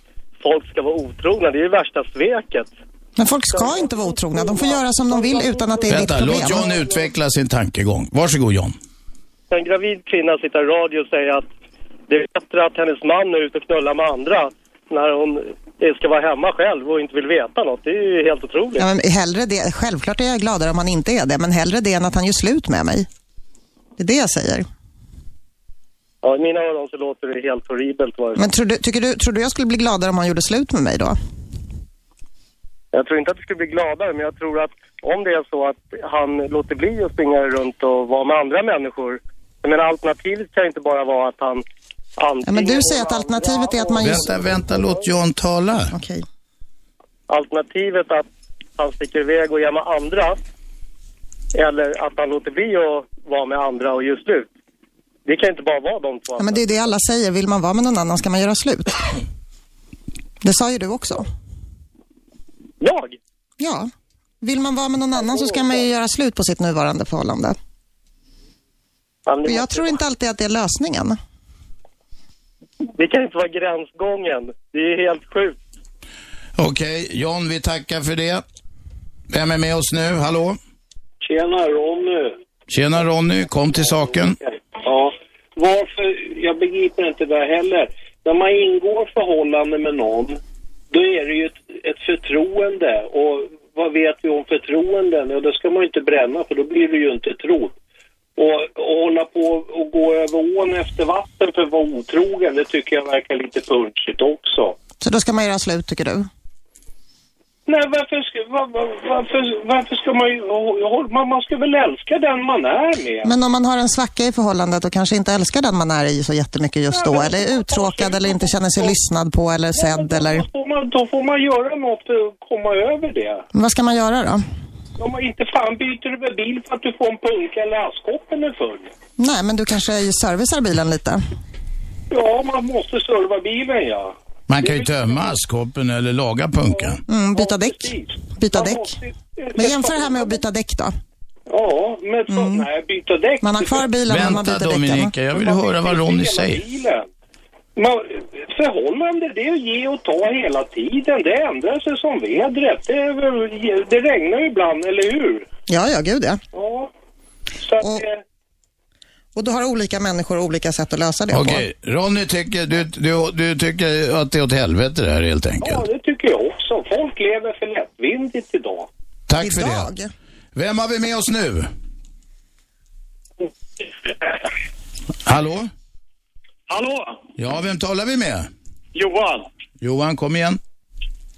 folk ska vara otrogna. Det är det värsta sveket. Men folk ska inte vara otrogna. De får göra som de vill utan att det är Vänta, ditt problem. låt John utveckla sin tankegång. Varsågod John. En gravid kvinna sitter i radio och säger att det är bättre att hennes man är ute och knullar med andra när hon ska vara hemma själv och inte vill veta något. Det är ju helt otroligt. Ja, men hellre det. Självklart är jag gladare om han inte är det, men hellre det än att han gör slut med mig. Det är det jag säger. Ja, I mina öron så låter det helt horribelt. Var det. Men tror du, tycker du, tror du jag skulle bli gladare om han gjorde slut med mig då? Jag tror inte att du skulle bli gladare, men jag tror att om det är så att han låter bli att springa runt och vara med andra människor. Menar, alternativet kan inte bara vara att han antingen... Ja, men du säger att alternativet är att man just... Vänta, vänta, låt John tala. Okej. Alternativet att han sticker iväg och är med andra. Eller att han låter bli att vara med andra och gör slut. Det kan inte bara vara de två. Ja, men det är det alla säger. Vill man vara med någon annan ska man göra slut. Det sa ju du också. Jag? Ja. Vill man vara med någon annan så ska man ju göra slut på sitt nuvarande förhållande. Och jag tror inte alltid att det är lösningen. Det kan inte vara gränsgången. Det är helt sjukt. Okej, John, vi tackar för det. Vem är med oss nu? Hallå? Tjena Ronny. Tjena Ronny, kom till saken. Ja, varför, jag begriper inte det heller. När man ingår förhållande med någon, då är det ju ett, ett förtroende. Och vad vet vi om förtroenden? Ja, det ska man ju inte bränna för då blir du ju inte trodd. Och, och hålla på och gå över ån efter vatten för att vara otrogen, det tycker jag verkar lite punchigt också. Så då ska man göra slut tycker du? Nej, varför ska, var, var, varför, varför ska man ju... Man, man ska väl älska den man är med? Men om man har en svacka i förhållandet och kanske inte älskar den man är i så jättemycket just då, eller är uttråkad eller inte känner sig lyssnad på eller sedd eller... Då får, man, då får man göra något för att komma över det. Men vad ska man göra då? Om man inte fan byter du väl bil för att du får en punka eller askkoppen är full. Nej, men du kanske servicar bilen lite? Ja, man måste serva bilen ja. Man kan ju tömma askkoppen eller laga punkan. Mm, byta däck. Byta däck. Men jämför det här med att byta däck då. Ja, men så, nej, byta däck. Man har kvar bilen men man Vänta byter däcken. Dominika, jag vill höra vad Ronny säger. Man, förhållande, det är att ge och ta hela tiden. Det ändrar sig som vädret. Det, är det regnar ju ibland, eller hur? Ja, ja, gud ja. Ja. Så att, Och- Och då har olika människor olika sätt att lösa det Okej, Ronny tycker, du, du, du tycker att det är åt helvete det här helt ja, enkelt. det tycker jag också. Folk lever för lättvindigt idag. på. Tack för Idag. det. Vem har vi med oss nu? Hallå? Hallå, Ja, vem talar vi med? Johan. Johan, kom igen.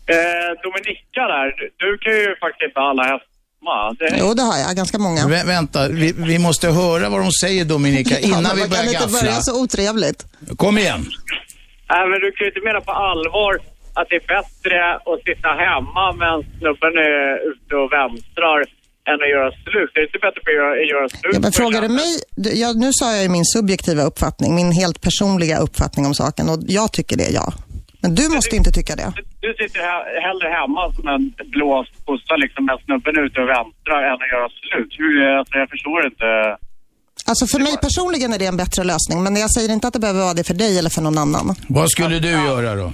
Eh, Dominika där, du, du kan ju faktiskt inte alla hästar. Det, Jo, det har jag. Ganska många. Vä vänta, vi, vi måste höra vad de säger Dominika Ja, innan men vi man börjar kan inte börja gaffla. så otrevligt. Kom igen. Nej, men du kan ju inte mena på allvar att det är bättre att sitta hemma medan snubben är ute och vänstrar än att göra slut. Det är inte bättre att göra, göra slut Ja, men frågar du mig, du- jag, nu sa jag ju min subjektiva uppfattning, min helt personliga uppfattning om saken och jag tycker det, ja. Men du måste inte tycka det. Du sitter he- hellre hemma som en blåst kossa liksom med snubben ute och vänstrar än att göra slut. Hur, alltså, jag förstår inte. Alltså för mig personligen är det en bättre lösning, men jag säger inte att det behöver vara det för dig eller för någon annan. Vad skulle du göra då?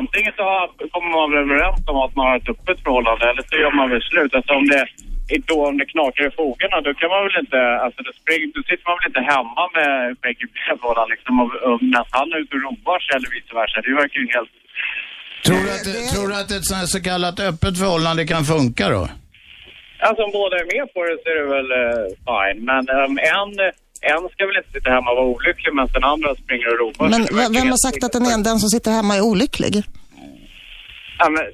Antingen så kommer man väl överens om att man har ett öppet förhållande eller så gör man väl slut. Alltså om det, då, om det knakar i fogarna då kan man väl inte, alltså det spring, då sitter man väl inte hemma med skägg i brevlådan liksom och, och han är ute och roar sig eller vice versa. Det verkar ju helt... Tror du att, det- tror du att ett sånt här så kallat öppet förhållande kan funka då? Alltså om båda är med på det så är det väl eh, fine. Men um, en, en ska väl inte sitta hemma och vara olycklig medan den andra springer och roar Men sig. Verkar vem har sagt att den, är, den som sitter hemma är olycklig? Ja, men,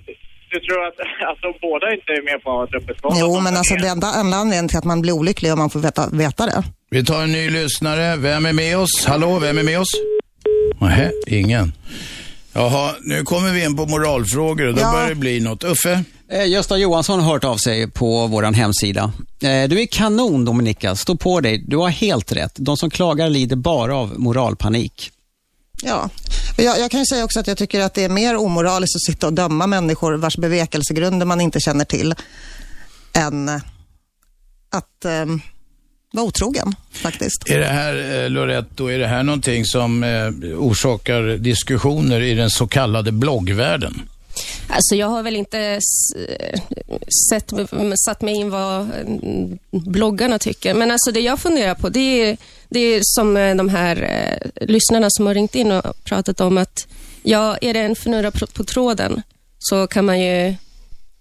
du tror att alltså, båda inte är med på att öppet? Jo, men alltså det enda enda anledningen till att man blir olycklig är om man får veta, veta det. Vi tar en ny lyssnare. Vem är med oss? Hallå, vem är med oss? Nej, ingen. Jaha, nu kommer vi in på moralfrågor och då Ja. börjar det bli något. Uffe? Eh, Gösta Johansson har hört av sig på vår hemsida. Eh, Du är kanon Dominika, stå på dig. Du har helt rätt. De som klagar lider bara av moralpanik. Ja, jag, jag kan ju säga också att jag tycker att det är mer omoraliskt att sitta och döma människor vars bevekelsegrunder man inte känner till än att eh, vara otrogen faktiskt. Är det här, eh, Loretto, är det här någonting som eh, orsakar diskussioner i den så kallade bloggvärlden? Alltså jag har väl inte sett, satt mig in vad mm, bloggarna tycker. Men alltså det jag funderar på, det är, det är som eh, de här eh, lyssnarna som har ringt in och pratat om att, ja, är det en fnurra på, tråden så kan man ju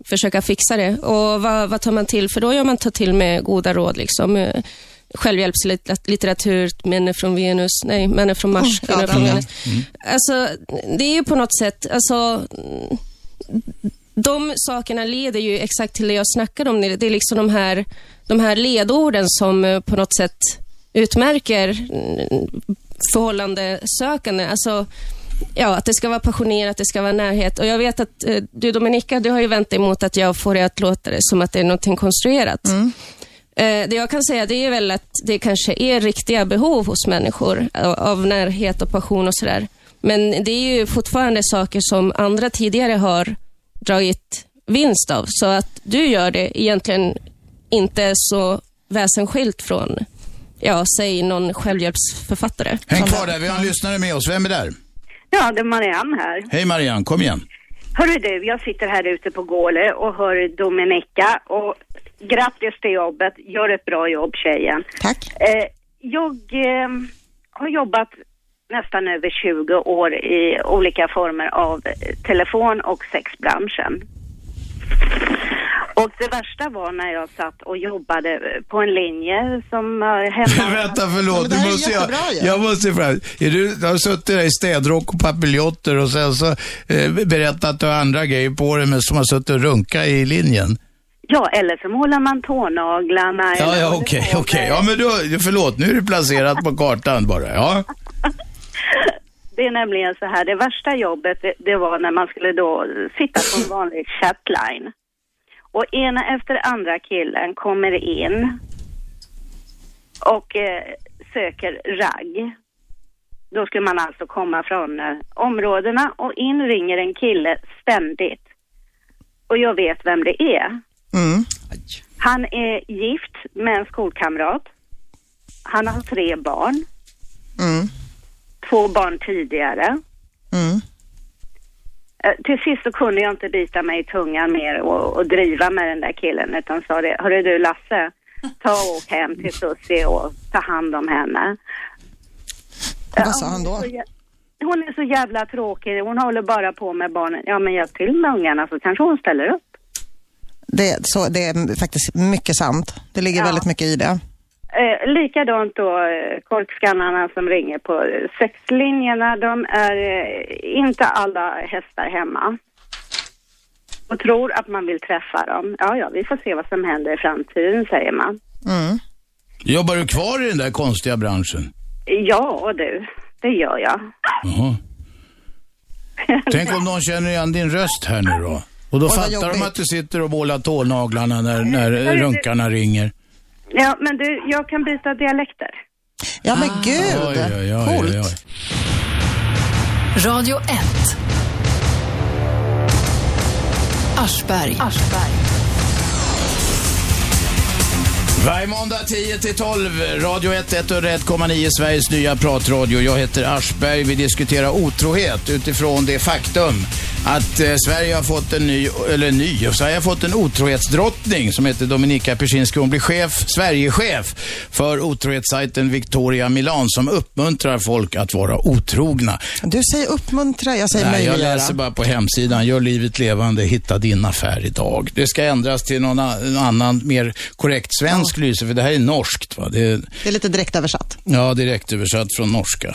försöka fixa det. Och vad, vad tar man till? För då gör man tar till med goda råd. Liksom. Eh, Självhjälpslitteratur, män är från Venus, nej, män är från Mars, Mm, kvinnor är ja, från mm. Venus. Alltså, det är ju på något sätt, alltså, de sakerna leder ju exakt till det jag snackade om. Det är liksom de här, de här ledorden som eh, på något sätt utmärker mm, förhållandesökande. Alltså, ja, att det ska vara passionerat, det ska vara närhet. Och jag vet att eh, du Dominika, du har ju vänt dig emot att jag får det att låta det som att det är någonting konstruerat. Eh, det jag kan säga det är väl att det kanske är riktiga behov hos människor av, av närhet och passion och sådär. Men det är ju fortfarande saker som andra tidigare har dragit vinst av. Så att du gör det egentligen inte så väsensskilt från, ja, säg någon självhjälpsförfattare. Häng kvar där, vi har en lyssnare med oss. Vem är där? Ja, det är Marianne här. Hej Marianne, kom igen. Hörru du, jag sitter här ute på Gåle och hör Dominika och grattis till jobbet. Gör ett bra jobb tjejen. Tack. Eh, jag eh, har jobbat nästan över 20 år i olika former av eh, telefon och sexbranschen. Och det värsta var när jag satt och jobbade på en linje som uh, hemma... Vänta, förlåt. Nu är måste jag, jag måste fram. Är du, du har suttit där i städrock och papiljotter och sen så eh, berättat att du har andra grejer på dig men som har suttit och runka i linjen. Ja, eller så målar man tånaglarna. Ja, ja, okej, okej. med- Ja, men förlåt, nu är du placerat på kartan bara. Ja. Det är nämligen så här, det värsta jobbet det, det var när man skulle då sitta på en vanlig chatline. Och ena efter andra killen kommer in och eh, söker ragg. Då skulle man alltså komma från eh, områdena och in ringer en kille ständigt. Och jag vet vem det är. Mm. Han är gift med en skolkamrat. Han har tre barn, Mm. Två barn tidigare. Mm. Eh, Till sist så kunde jag inte bita mig i tungan mer och, och driva med den där killen utan sa det, hörru du Lasse, ta och åk hem till Susie och ta hand om henne. Vad sa han då? Hon är så jä- Hon är så jävla tråkig, hon håller bara på med barnen. Ja men hjälp till med ungarna så kanske hon ställer upp. Det, så, det är faktiskt mycket sant. Det ligger Ja. väldigt mycket i det. Eh, likadant då eh, korkskannarna som ringer på eh, sexlinjerna, de är eh, inte alla hästar hemma. Och tror att man vill träffa dem. Ja, ja, vi får se vad som händer i framtiden, säger man. Mm. Jobbar du kvar i den där konstiga branschen? Ja, du, det gör jag. Jaha. Tänk om någon känner igen din röst här nu då? Och då vad fattar de att du sitter och målar tånaglarna när, när runkarna ringer. Ja, men du, jag kan byta dialekter. Ja men gud, Oj, oj, oj, coolt. oj, oj. Radio 1. Aschberg. Varje måndag 10 till 12, Radio 1, 101,9, Sveriges nya pratradio. Jag heter Aschberg. Vi diskuterar otrohet utifrån det faktum att eh, Sverige har fått en ny, eller ny, Sverige har fått en otrohetsdrottning som heter Dominika Persinski. Hon blir chef, Sverigechef för otrohetssajten Victoria Milan som uppmuntrar folk att vara otrogna. Du säger uppmuntra, jag säger Nej, jag möjliggöra. läser bara på hemsidan. Gör livet levande, hitta din affär idag. Det ska ändras till någon annan, mer korrekt svensk lyse, för det här är norskt. Va? Det är, Det är lite direkt översatt. ja, direkt översatt från norska.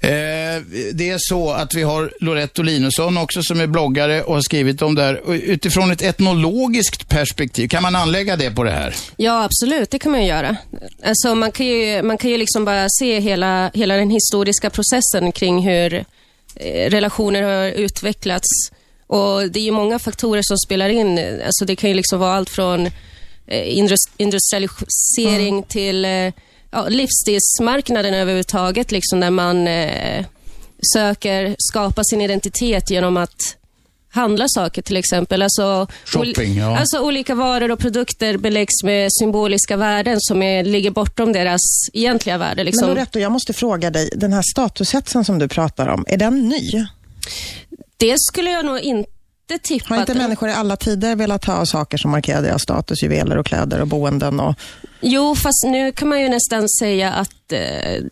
Eh, det är så att vi har Loretto Linusson också som är bloggare och har skrivit om det här. Utifrån ett etnologiskt perspektiv, kan man anlägga det på det här? Ja, absolut. Det kan man ju göra. Alltså, man, kan ju, man kan ju liksom bara se hela, hela den historiska processen kring hur eh, relationer har utvecklats. Och Det är ju många faktorer som spelar in. Alltså, det kan ju liksom vara allt från eh, indus- industrialisering till eh, ja, livsstilsmarknaden överhuvudtaget, liksom, där man eh, söker skapa sin identitet genom att handla saker till exempel. Alltså, Shopping, ja. alltså olika varor och produkter beläggs med symboliska värden som är, ligger bortom deras egentliga värde. Liksom. Men Loretto, jag måste fråga dig, den här statushetsen som du pratar om, är den ny? Det skulle jag nog inte tippa. Har inte att- människor i alla tider velat ha saker som markerar deras status, juveler och kläder och boenden och... Jo, fast nu kan man ju nästan säga att eh,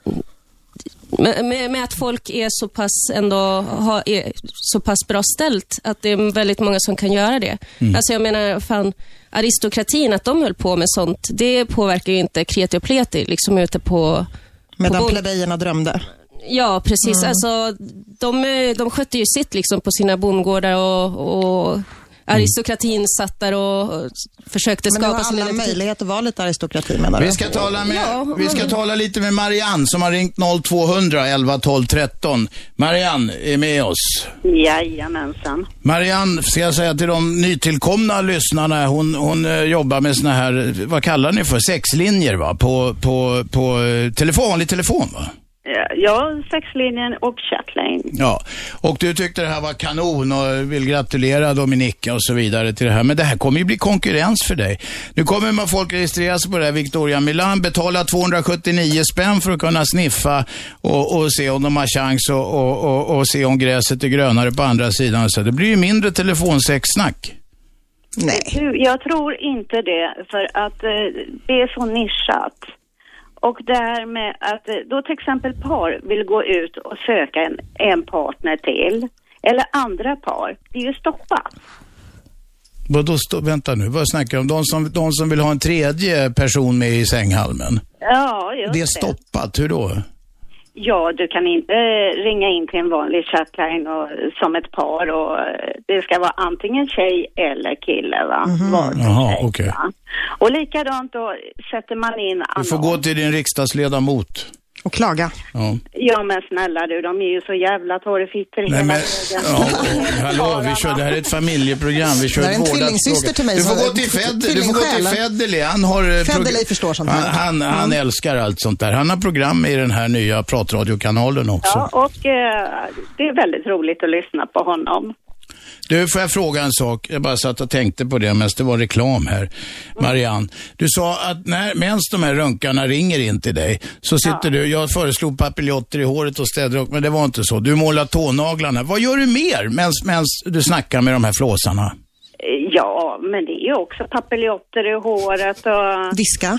med, med, att folk är så pass, ändå, ha, är så pass bra ställt, att det är väldigt många som kan göra det. Alltså jag menar, fan, aristokratin, att de höll på med sånt, det påverkar ju inte kreti och pleti liksom ute på... Medan bond- plebejerna drömde. Ja, precis. Alltså, de, eh, de skötte ju sitt liksom på sina bondgårdar och, och aristokratin satt där och och försökte Men nu skapa har sin alla identitet. möjlighet att vara lite aristokrati menar du? Vi ska, tala med, Ja, vi ska men- tala lite med Marianne som har ringt 0200 11 12 13. Marianne är med oss. Jajamensan. Marianne, ska jag säga till de nytillkomna lyssnarna, hon, hon eh, jobbar med såna här, vad kallar ni för, sexlinjer va? På, på, på eh, telefon, vanlig telefon va? Ja, sexlinjen och chatlane. Ja, och du tyckte det här var kanon och vill gratulera Dominika och så vidare till det här. Men det här kommer ju bli konkurrens för dig. Nu kommer man folk registrera sig på det här Victoria Milan, betala 279 spänn för att kunna sniffa och, och se om de har chans och, och, och, och se om gräset är grönare på andra sidan. Så det blir ju mindre telefonsexsnack. Nej. Jag tror inte det, för att eh, det är så nischat. Och det här med att eh, då till exempel par vill gå ut och söka en, en partner till, eller andra par, det är ju stoppat. Vadå, stå, vänta nu, vad snackar du om? De som, de som vill ha en tredje person med i sänghalmen? Ja, just Det är det. stoppat, hur då? Ja, du kan inte ringa in till en vanlig chatline och, som ett par och eh, det ska vara antingen tjej eller kille va? För Jaha, okej. va? Och likadant då sätter man in Du får gå till din riksdagsledamot. Och klaga. Ja. Ja men snälla du, de är ju så jävla torrfittor hela men, ja, hallå, vi kör, det här är ett familjeprogram. Vi kör Det är en tvillingsyster till mig Du får gå till Fed, du får gå till tvillingsjälen. Federley. Han har... eh, Federley förstår sånt han, här. han, han älskar allt sånt där. Han har program i den här nya pratradiokanalen också. Ja, och eh, det är väldigt roligt att lyssna på honom. Du, får jag fråga en sak? Jag bara satt och tänkte på det medan det var reklam här. Marianne, du sa att när, medan de här rönkarna ringer in till dig så sitter du, jag föreslog papiljotter i håret och städrock, men det var inte så. Du målar tånaglarna. Vad gör du mer medan du snackar med de här flåsarna? Ja, men det är ju också papiljotter i håret och... Diska.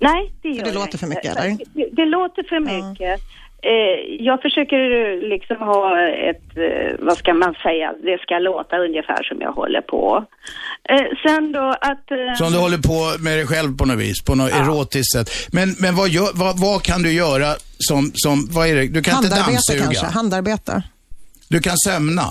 Nej, det gör det jag låter för mycket, eller? Det, det låter för mycket. Eh, jag försöker eh, liksom ha ett, eh, vad ska man säga, det ska låta ungefär som jag håller på. Eh, sen då att... Eh, Som du håller på med dig själv på något vis, på något erotiskt sätt. Men, men vad, gör, vad, vad kan du göra som, som, vad är det? Du kan inte Handarbete dammsuga. kanske. Handarbete. Du kan sömna.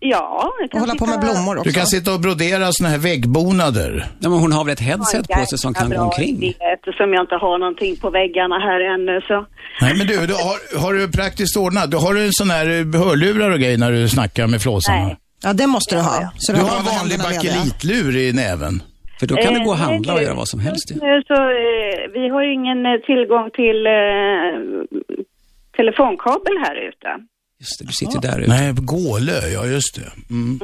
Ja, jag kan Och hålla på med blommor också. Du kan sitta och brodera såna här väggbonader. Ja, men hon har väl ett headset Ja, på sig som kan gå omkring? idé, Eftersom jag inte har någonting på väggarna här ännu så. Nej men du, du har, har du praktiskt ordnat? Du har du en sån här eh, hörlurar och grejer när du snackar med flåsarna? Nej. Ja, det måste du ha. Så Du du har en vanlig bakelitlur i näven. För då kan du gå och Eh, handla och nej, göra vad som helst. nu så, eh, vi har ju ingen tillgång till eh, telefonkabel här ute. Just det, du sitter ju där ute. Nej, Gålö, ja just det. Mm.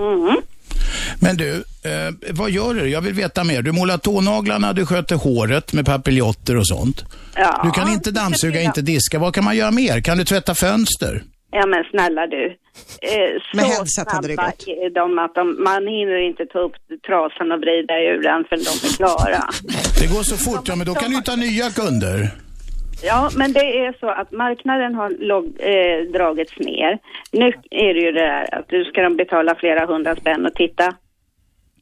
Men du, eh, vad gör du? Jag vill veta mer. Du målar tånaglarna, du sköter håret med papiljotter och sånt. Ja, Du kan inte dammsuga, inte diska. Vad kan man göra mer? Kan du tvätta fönster? Ja men snälla du. Eh, Med så headset hade det snabba gått. är de att de, man hinner inte ta upp trasan och vrida ur den förrän de är klara. Det går så fort, ja men då kan du ju ta nya kunder. Ja, men det är så att marknaden har log, eh, dragits ner. Nu är det ju det där att du ska de betala flera hundra spänn och titta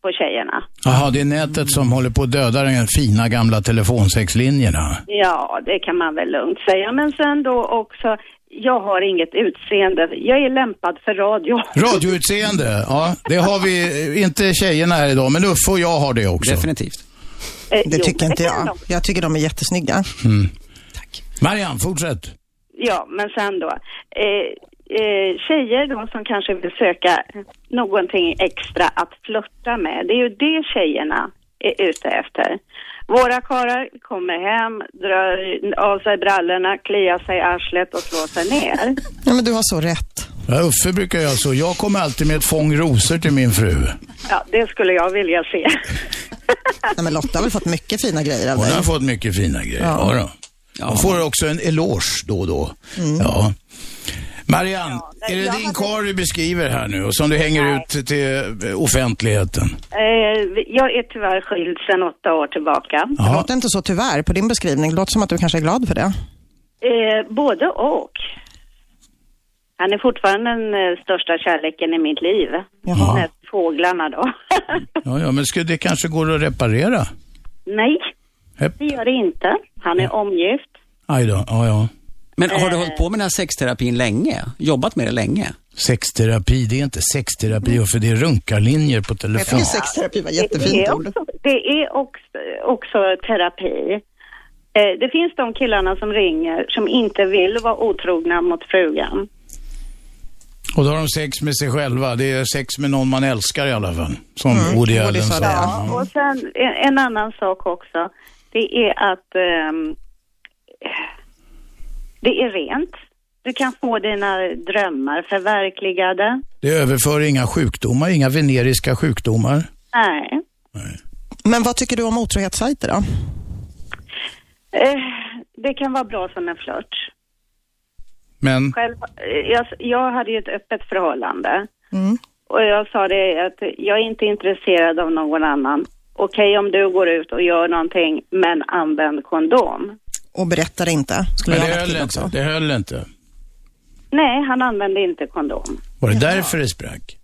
på tjejerna. Jaha, det är nätet som håller på att döda de fina gamla telefonsexlinjerna. Ja, det kan man väl lugnt säga. Men sen då också, jag har inget utseende. Jag är lämpad för radio. Radioutseende, ja det har vi, eh, inte tjejerna här idag, men Uffe och jag har det också. Definitivt. Eh, Det jo, tycker inte jag. Jag tycker de är jättesnygga. Marianne, fortsätt. Ja, men sen då. Eh, eh, tjejer då som kanske vill söka någonting extra att flirta med. Det är ju det tjejerna är ute efter. Våra karlar kommer hem, drar av sig brallorna, kliar sig i arslet och slår sig ner. Ja, men du har så rätt. Ja, Uffe brukar göra så. Jag kommer alltid med ett fång rosor till min fru. Ja, det skulle jag vilja se. Nej, men Lotta har väl fått mycket fina grejer av Hon dig. har fått mycket fina grejer. Ja. Ja. då. Hon får också en eloge då och då. Ja. Marianne, är det din hade- karl du beskriver här nu och som du hänger ut till eh, offentligheten? Eh, jag är tyvärr skild sedan åtta år tillbaka. Det Ja. låter inte så tyvärr på din beskrivning. Det låter som att du kanske är glad för det. Eh, både och. Han är fortfarande den eh, största kärleken i mitt liv. Jaha. Näst fåglarna då. Ja, ja, men ska, det kanske går att reparera? Nej, Hepp. det gör det inte. Han är omgift. Aj då, ja, ja. Men har du hållit på med den här sexterapin länge? Jobbat med det länge? Sexterapi, det är inte sexterapi, för det är runkarlinjer på Jag telefon. tycker sexterapi var Det jättefint är ord. också, det är också, också terapi. Eh, det finns de killarna som ringer som inte vill vara otrogna mot frugan. Och då har de sex med sig själva. Det är sex med någon man älskar i alla fall. Som Woody Woody Allen sa det. Ja, och sen en, en annan sak också. Det är att ehm, det är rent. Du kan få dina drömmar förverkligade. Det överför inga sjukdomar, inga veneriska sjukdomar. Nej. Men vad tycker du om otrohetssajter då? Eh, det kan vara bra som en flört. Men Själv, eh, jag, jag hade ju ett öppet förhållande. Mm. Och jag sa det att jag är inte intresserad av någon annan. Okej om du går ut och gör någonting, men använd kondom. Och berättar inte. Skulle Men det höll inte. också. Det höll inte. Nej, han använde inte kondom. Var det därför det sprack?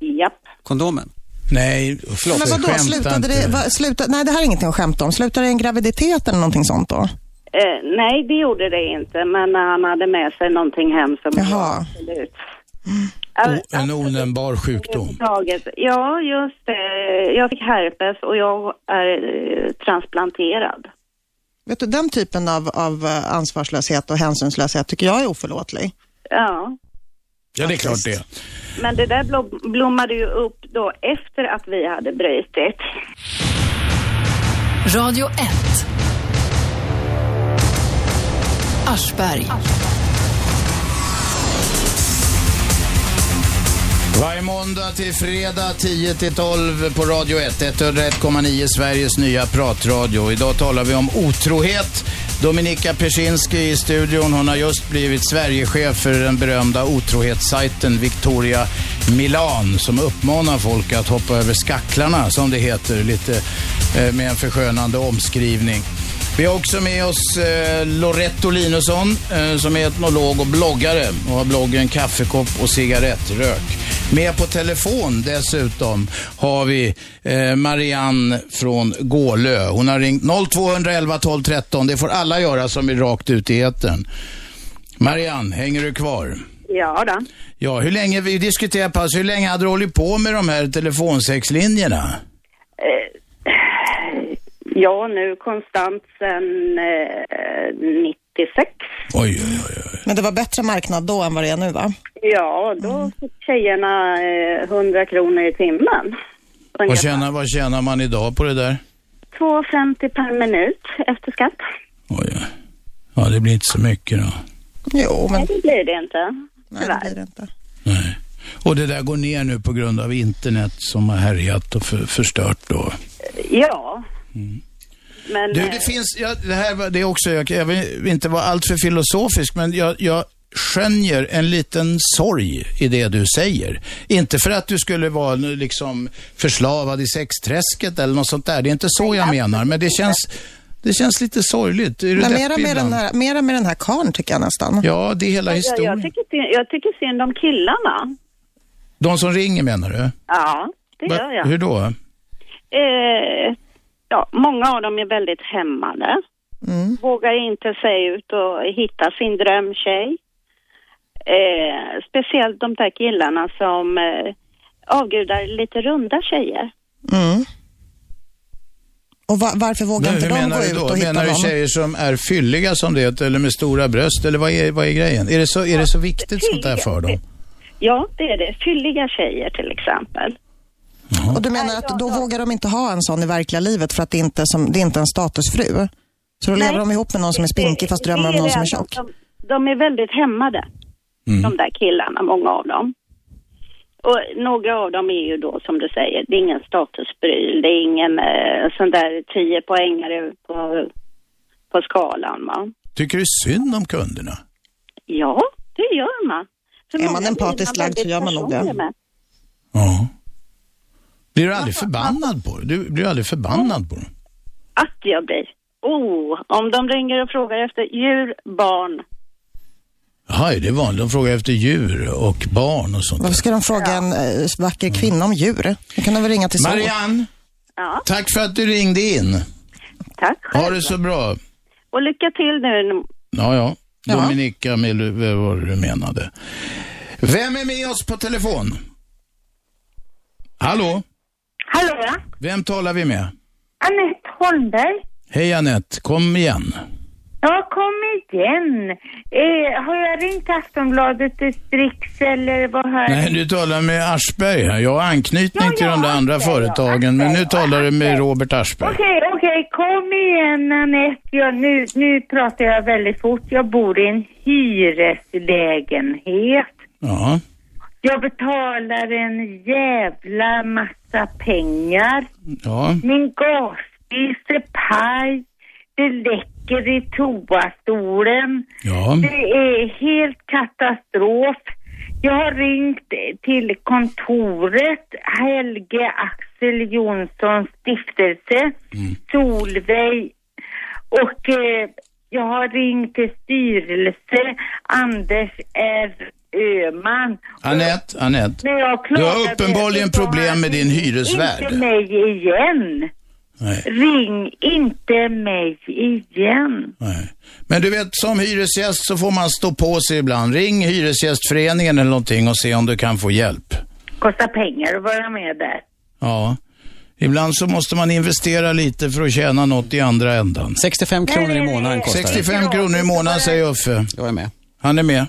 Japp. Kondomen? Nej, förlåt. Men vadå, slutade inte. det, va, sluta, nej det här är ingenting att skämta om. Slutade det en graviditet eller någonting sånt då? Eh, nej, det gjorde det inte, men han hade med sig någonting hem som Jaha. absolut. O- en onämnbar sjukdom. Ja, just det. Jag fick herpes och jag är eh, transplanterad. Vet du, den typen av, av eh, ansvarslöshet och hänsynslöshet tycker jag är oförlåtlig. Ja, Ja, det är klart det. men det där blom- blommade ju upp då efter att vi hade brutit. Radio 1. Aschberg. Varje måndag till fredag 10 till 12 på Radio 1. 101,9 Sveriges nya pratradio. Idag talar vi om otrohet. Dominika Persinski i studion. Hon har just blivit Sverigechef för den berömda otrohetssajten Victoria Milan som uppmanar folk att hoppa över skacklarna som det heter lite eh, med en förskönande omskrivning. Vi har också med oss eh, Loretto Linusson eh, som är etnolog och bloggare och har bloggen Kaffekopp och cigarettrök. Med på telefon dessutom har vi eh, Marianne från Gålö. Hon har ringt 0211 12 13. Det får alla göra som är rakt ut i etern. Marianne, hänger du kvar? Ja då. Ja, hur länge, vi diskuterar pass, hur länge hade du hållit på med de här telefonsexlinjerna? Ja, nu konstant sedan eh, 96. Oj, oj, oj. Men det var bättre marknad då än vad det är nu va? Ja, då fick tjejerna eh, 100 kronor i timmen. Vad tjänar, vad tjänar man idag på det där? 2,50 per minut efter skatt. Oj, oj. Ja, det blir inte så mycket då. Jo, Nej, det blir det inte. Nej, det blir det inte. Nej. Och det där går ner nu på grund av internet som har härjat och för, förstört då. Ja. Men, Du, eh, det finns, ja, det här det är också, jag, jag vill inte vara alltför filosofisk, men jag, jag skönjer en liten sorg i det du säger. Inte för att du skulle vara liksom förslavad i sexträsket eller något sånt där. Det är inte så jag menar, men det känns, det känns lite sorgligt. Är du Men mera med, den här, mera med den här karln tycker jag nästan. Ja, det är hela jag, historien. jag, tycker, synd- jag tycker synd om killarna. De som ringer menar du? Ja, det gör jag. Hur då? Eh, ja, många av dem är väldigt hämmade. Vågar inte sig ut och hitta sin drömtjej. Eh, speciellt de där killarna som eh, avgudar lite runda tjejer. Mm. Och va- varför vågar Men inte de menar gå du ut då? och hitta Menar du tjejer som är fylliga som det eller med stora bröst, eller vad är, vad är grejen? Är det, så, är det så viktigt sånt där för dem? Ja, det är det. Fylliga tjejer till exempel. Och du menar att då vågar de inte ha en sån i verkliga livet för att det inte är, som, det är inte en statusfru? Så då Nej. lever de ihop med någon som är spinkig fast drömmer om någon som är tjock? De, de är väldigt hämmade, Mm. de där killarna, många av dem. Och några av dem är ju då, som du säger, det är ingen statuspryl, det är ingen eh, sån där 10 poängare på, på skalan, va? Tycker du synd om kunderna? Ja, det gör man. För Är man empatiskt lagd så gör man nog det. Ja. Blir du aldrig förbannad på det? Du blir aldrig förbannad på det? Att jag blir. Oh, om de ringer och frågar efter djur, barn. Jaha, är det vanligt? De frågar efter djur och barn och sånt. Varför ska de fråga en eh, vacker kvinna om djur? Då kan de väl ringa till så. Marianne, Ja, tack för att du ringde in. tack Ha själv. det så bra. Och lycka till nu. Ja, ja. Ja. Dominika, med vad var det du menade? Vem är med oss på telefon? Hallå? Hallå ja, Vem talar vi med? Anette Holmberg. Hej Anette, kom igen. Ja, kom igen. Eh, har jag ringt Aftonbladet Districts eller vad har jag Nej, du talar med Aschberg här. Jag har anknytning Ja, till ja, de där andra Aschberg, företagen, men nu Aschberg, talar du med Aschberg. Robert Aschberg. Okej, okej, kom igen Anette. Ja, nu, nu pratar jag väldigt fort. Jag bor i en hyreslägenhet. Ja, Jag betalar en jävla massa pengar. ja. Min gasspis är paj. Det läcker i toastolen. Ja. Det är helt katastrof. Jag har ringt till kontoret, Helge Axel Jonssons stiftelse, Solveig och eh, jag har ringt till styrelse, Anders R Öhman. Anette, Anette. Du har uppenbarligen problem med din hyresvärd. Inte mig igen. Nej. Ring inte mig igen. Nej. Men du vet, som hyresgäst så får man stå på sig ibland. Ring Hyresgästföreningen eller någonting och se om du kan få hjälp. Kostar pengar att vara med där. Ja. Ibland så måste man investera lite för att tjäna något i andra ändan. 65 kronor i månaden kostar det. 65 kronor i månaden säger Uffe. Jag är med. Han är med.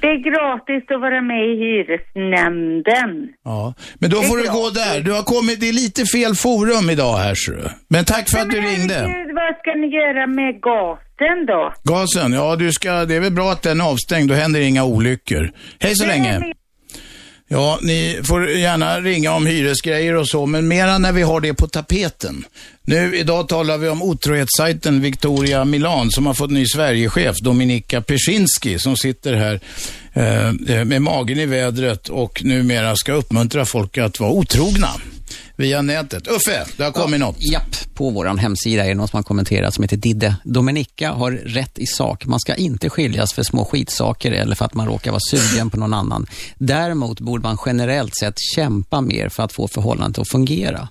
Det är gratis att vara med i hyresnämnden. Ja. Men då Det är får du gå där. Du har kommit i lite fel forum idag här ser du. Men tack för att du ringde. Herregud, vad ska ni göra med gasen då? Gasen, ja du ska, det är väl bra att den är avstängd, då händer inga olyckor. Hej så länge. Ja, ni får gärna ringa om hyresgrejer och så, men mera när vi har det på tapeten. Nu, idag talar vi om otrohetssajten Victoria Milan som har fått ny Sverigechef, Dominika Persinski, som sitter här eh, med magen i vädret och numera ska uppmuntra folk att vara otrogna via nätet. Uffe, det har kommit något. Japp, på vår hemsida är det någon som har kommenterat som heter Didde. Dominika har rätt i sak. Man ska inte skiljas för små skitsaker eller för att man råkar vara sugen på någon annan. Däremot borde man generellt sett kämpa mer för att få förhållandet att fungera.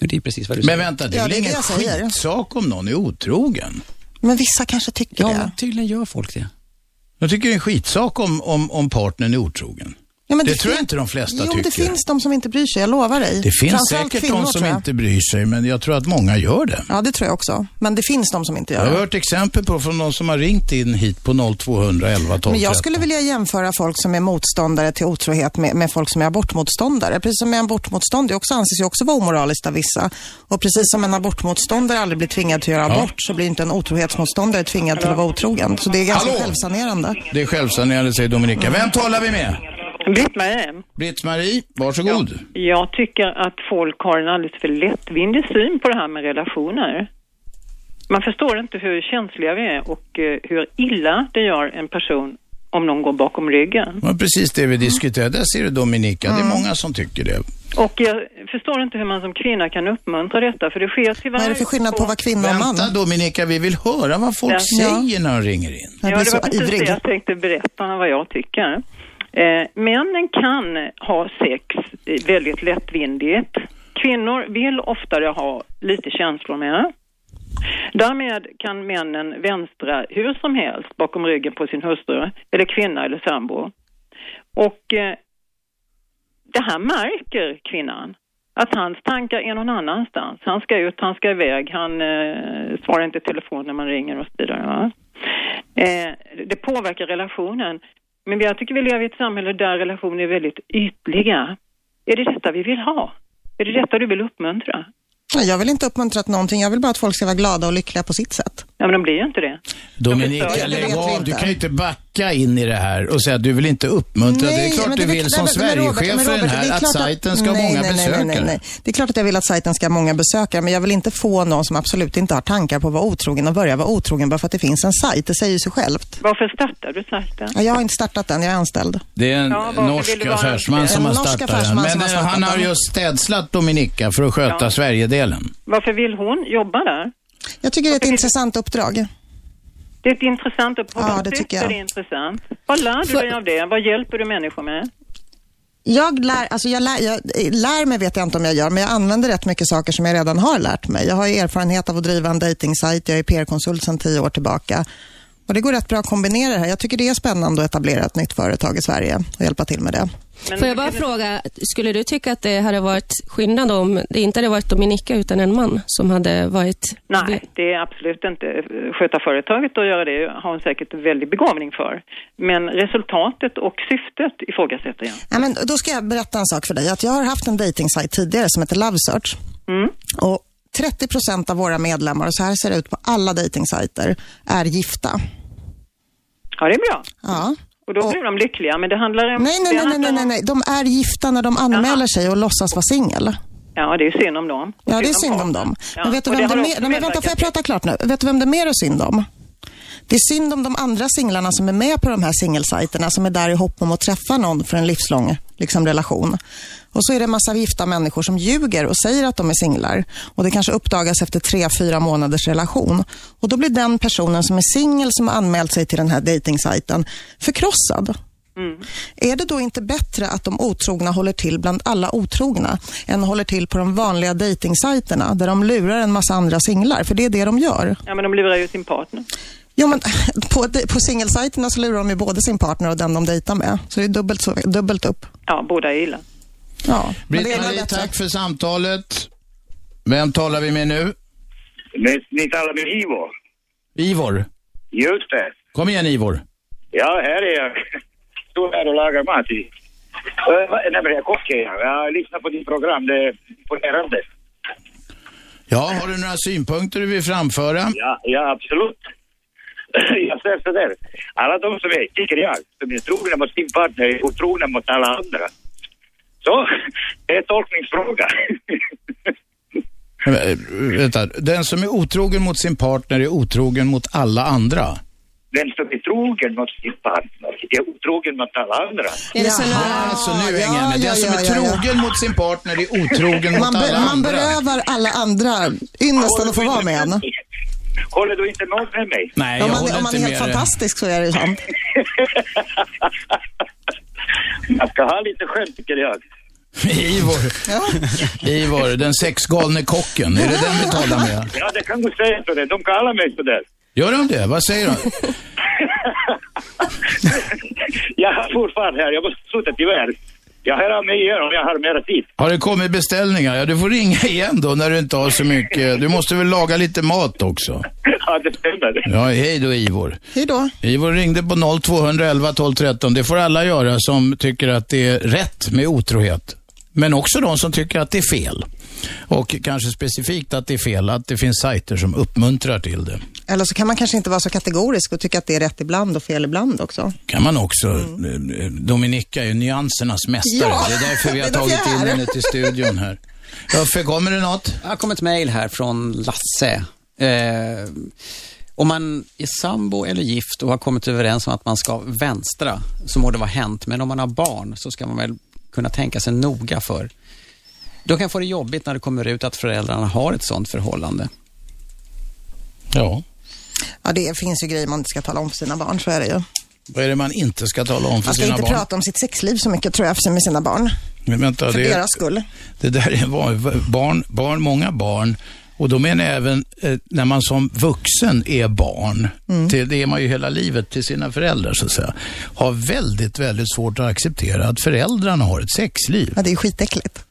Det är precis vad du säger. Men vänta, det är Ja, väl det ingen skitsak om någon är otrogen? Men vissa kanske tycker Ja, det. men tydligen gör folk det. Jag tycker det är en skitsak om, om, om partnern är otrogen. Ja, men det, tror jag inte de flesta jo, tycker. det finns de som inte bryr sig, jag lovar dig. Det finns säkert kvinnor, de som jag. inte bryr sig, men jag tror att många gör det. Ja, det tror jag också. Men det finns de som inte Jag gör har det. hört exempel på från de som har ringt in hit på 0211 12 Men jag 13. skulle vilja jämföra folk som är motståndare till otrohet med, med folk som är abortmotståndare. Precis som en abortmotståndare också anses ju också vara omoraliskt av vissa. Och precis som en abortmotståndare aldrig blir tvingad till att göra Ja. abort så blir inte en otrohetsmotståndare tvingad till att vara otrogen. Så det är ganska Hallå? självsanerande. Det är självsanerande, säger Dominika. Vem talar vi med? Britt-Marie. Britt-Marie, varsågod. Jag tycker att folk har en alldeles för lättvindig syn på det här med relationer. Man förstår inte hur känsliga vi är och eh, hur illa det gör en person om någon går bakom ryggen. Var precis det vi diskuterade. Där ser du Dominika. Det är många som tycker det. Och jag förstår inte hur man som kvinna kan uppmuntra detta, för det sker tyvärr... Vad är det för skillnad på vara kvinna och man? Vänta Dominika, vi vill höra vad folk Ja. säger när de ringer in. Jag Ja, det var precis det jag tänkte berätta vad jag tycker. Eh, männen kan ha sex väldigt lättvindigt. Kvinnor vill oftare ha lite känslor med. Därmed kan männen vänstra hur som helst bakom ryggen på sin hustru, eller kvinna eller sambo. Och eh, det här märker kvinnan. Att hans tankar är någon annanstans. Han ska ut, han ska iväg, han eh, svarar inte i telefon när man ringer och så vidare. Va? Eh, det påverkar relationen. Men jag tycker vi lever i ett samhälle där relationer är väldigt ytliga. Är det detta vi vill ha? Är det detta du vill uppmuntra? Jag vill inte uppmuntra till någonting. Jag vill bara att folk ska vara glada och lyckliga på sitt sätt. Ja, men de blir ju inte det. Dominika, lägg av. Du kan ju inte backa in i det här och säga att du vill inte uppmuntra. det är Nej, klart du vill som Sverigechef för den här är att sajten ska ha nej, många nej, nej, besökare. Nej, nej, nej. Det är klart att jag vill att sajten ska ha många besökare, men jag vill inte få någon som absolut inte har tankar på att vara otrogen och börja vara otrogen bara för att det finns en sajt. Det säger ju sig självt. Varför startar du sajten? Ja, Jag har inte startat den, jag är anställd. Det är en Ja, norsk affärsman som har startat den. Men eh, han har just städslat Dominika för att sköta Ja. Sverigedelen. Varför vill hon jobba där? Jag tycker det är ett intressant uppdrag. Det är ett intressant uppdrag. Ja, det tycker är jag. det intressant? Vad lär du dig av det? Vad hjälper du människor med? Jag lär, alltså jag, lär, jag lär mig vet jag inte om jag gör, men jag använder rätt mycket saker som jag redan har lärt mig. Jag har erfarenhet av att driva en dejtingsajt, jag är PR-konsult sedan tio år tillbaka. Och det går rätt bra att kombinera det här. Jag tycker det är spännande att etablera ett nytt företag i Sverige och hjälpa till med det. Men Får jag bara fråga, skulle du tycka att det hade varit skillnad om det inte hade varit Dominika utan en man som hade varit... Nej, det är absolut inte. Sköta företaget och göra det har hon säkert väldig begåvning för. Men resultatet och syftet ifrågasätter jag. Ja, men då ska jag berätta en sak för dig. Att jag har haft en dejtingsajt tidigare som heter LoveSearch. Mm. Och 30 procent av våra medlemmar, och så här ser det ut på alla dejtingsajter, är gifta. Ja, det är bra. Ja. Och då Och- blir de lyckliga. Men det handlar om... Nej, nej, det nej, nej, nej, om- nej. De är gifta när de anmäler sig och låtsas vara singel. Ja, det är synd om dem. Ja, det är synd om dem. Ja, Men vet du och vem det också mer... Nej, men vänta, får jag prata klart nu? Vet du vem det är mer är synd om? Det är synd om de andra singlarna som är med på de här singelsajterna som är där i hopp om att träffa någon för en livslång liksom, relation. Och så är det en massa gifta människor som ljuger och säger att de är singlar. Och det kanske uppdagas efter tre, fyra månaders relation. Och då blir den personen som är singel som har anmält sig till den här dejtingsajten förkrossad. Är det då inte bättre att de otrogna håller till bland alla otrogna än håller till på de vanliga dejtingsajterna där de lurar en massa andra singlar? För det är det de gör. Ja, men de lurar ju sin partner. Jo, men på, på singelsajterna så lurar de ju både sin partner och den de dejtar med. Så det är dubbelt, så, dubbelt upp. Ja, båda är illa. Ja, Britt-Marie, tack för samtalet. Vem talar vi med nu? Ni, ni talar med Ivo. Ivor. Just det. Kom igen Ivor. Ja, här är jag. Står här och lagar mat i. Uh, nej, men jag kockar jag. Jag lyssnar på ditt program. Det är imponerande. Ja, har du några synpunkter du vill framföra? Ja, ja absolut. jag säger så där. Alla de som är, tycker jag, som är trogna mot sin partner är otrogna mot alla andra. Så, det är en tolkningsfråga. Äh, vänta, den som är otrogen mot sin partner är otrogen mot alla andra. Den som är trogen mot sin partner är otrogen mot alla andra. Är det så nu- Jaha, så nu hänger jag med. Ja, Den som ja, är ja, ja. trogen mot sin partner är otrogen mot Man, alla man andra. berövar alla andra ynnesten att få vara med en. Håller du inte med mig? Nej, Om jag man, håller om man är inte helt med dig. fantastisk så är det ju sant. Jag ska ha lite skämt tycker jag. Ivor. Ivor, den sexgalne kocken. Är det den vi talar med? Ja, det kan du säga så det. De kallar mig så där. Gör de det? Vad säger de? Jag har fortfarande här. Jag måste sluta tyvärr. Jag hör av mig igen om jag har mera tid. Har det kommit beställningar? Ja, du får ringa igen då när du inte har så mycket. Du måste väl laga lite mat också? Ja, det stämmer. Ja, hej då Ivor. Hej då. Ivor ringde på 0211 12 13. Det får alla göra som tycker att det är rätt med otrohet. Men också de som tycker att det är fel. Och kanske specifikt att det är fel, att det finns sajter som uppmuntrar till det. Eller så kan man kanske inte vara så kategorisk och tycka att det är rätt ibland och fel ibland också. kan man också. Eh, Dominika är ju nyansernas mästare. Ja, det är därför vi har tagit in henne till studion här. Uffe, kommer det något? Det har kommit mejl här från Lasse. Eh, om man är sambo eller gift och har kommit överens om att man ska vänstra så må det vara hänt. Men om man har barn så ska man väl kunna tänka sig noga för. Då kan få det jobbigt när det kommer ut att föräldrarna har ett sådant förhållande. Ja. Ja, det finns ju grejer man inte ska tala om för sina barn, så är det ju. Vad är det man inte ska tala om för Man ska sina inte barn? prata om sitt sexliv så mycket, tror jag, med sina barn. Men vänta, För det, deras skull. det där är barn, barn, många barn. Och då menar jag även eh, när man som vuxen är barn, Mm. till, det är man ju hela livet till sina föräldrar så att säga, har väldigt, väldigt svårt att acceptera att föräldrarna har ett sexliv. Ja, det är ju skitäckligt.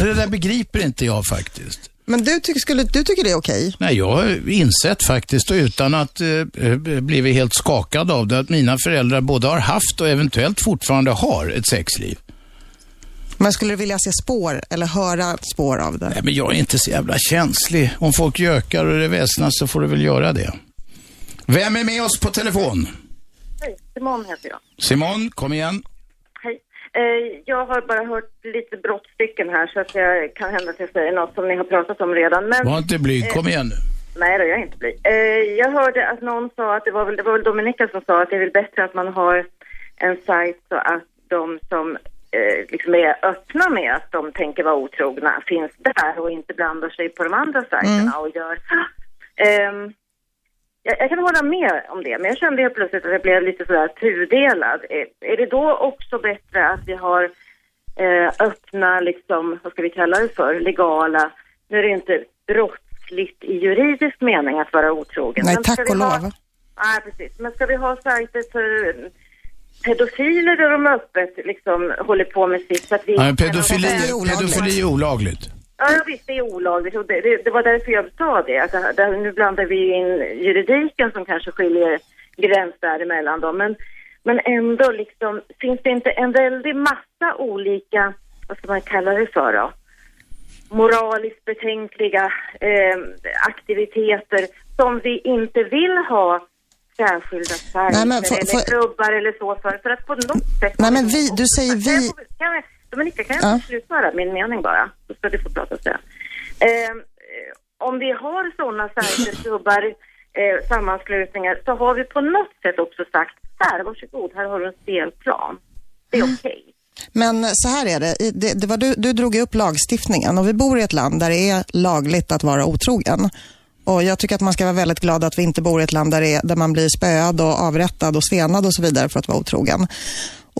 Det där begriper inte jag faktiskt. Men du, tycker- skulle, du tycker det är okej? Nej, jag har insett faktiskt och utan att eh, eh, blivit helt skakad av det, att mina föräldrar både har haft och eventuellt fortfarande har ett sexliv. Men skulle du vilja se spår eller höra spår av det? Nej, men jag är inte så jävla känslig. Om folk gökar och det väsnas så får du väl göra det. Vem är med oss på telefon? Hej, Simon heter jag. Simon, kom igen. Eh, jag har bara hört lite brottstycken här så att jag kan hända att jag säger något som ni har pratat om redan. Men, Var inte blyg, kom eh, igen nu. Nej, då, jag är inte blyg. Eh, jag hörde att någon sa att det var väl, det var väl Dominika som sa att det är väl bättre att man har en sajt så att de som liksom är öppna med att de tänker vara otrogna finns där och inte blandar sig på de andra sajterna och gör... Ehm, jag, jag kan hålla med om det, men jag kände helt plötsligt att jag blev lite sådär tudelad. Är, är det då också bättre att vi har eh, öppna, liksom, vad ska vi kalla det för, legala, nu är det inte brottsligt i juridisk mening att vara otrogen. Nej, tack och ha- lov. Nej, precis. Men ska vi ha sajter för pedofiler där de öppet liksom håller på med sitt så att vi... Nej, pedofili, pedofili är olagligt. Ja, ja, visst, det är olagligt och det, det, det var därför jag sa det. Att det, det, nu blandar vi in juridiken som kanske skiljer gräns däremellan då. Men, men ändå liksom, finns det inte en väldig massa olika, vad ska man kalla det för då? Moraliskt betänkliga eh, aktiviteter som vi inte vill ha särskilda får- eller klubbar eller så för. För att på något sätt... Nej, men vi, du säger vi... Dominika, kan jag Ja. slutföra min mening bara? Så ska du få prata sen. Eh, om vi har sådana sajter, klubbar, eh, sammanslutningar så har vi på något sätt också sagt här, varsågod, här har du en spelplan. Det är okej. Men så här är det, det, det var du, du drog upp lagstiftningen och vi bor i ett land där det är lagligt att vara otrogen. Och jag tycker att man ska vara väldigt glad att vi inte bor i ett land där, är, där man blir spöad och avrättad och stenad och så vidare för att vara otrogen.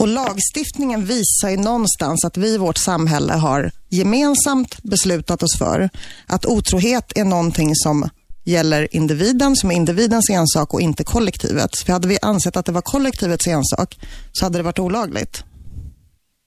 Och lagstiftningen visar ju någonstans att vi i vårt samhälle har gemensamt beslutat oss för att otrohet är någonting som gäller individen, som är individens ensak och inte kollektivet. För hade vi ansett att det var kollektivets ensak så hade det varit olagligt.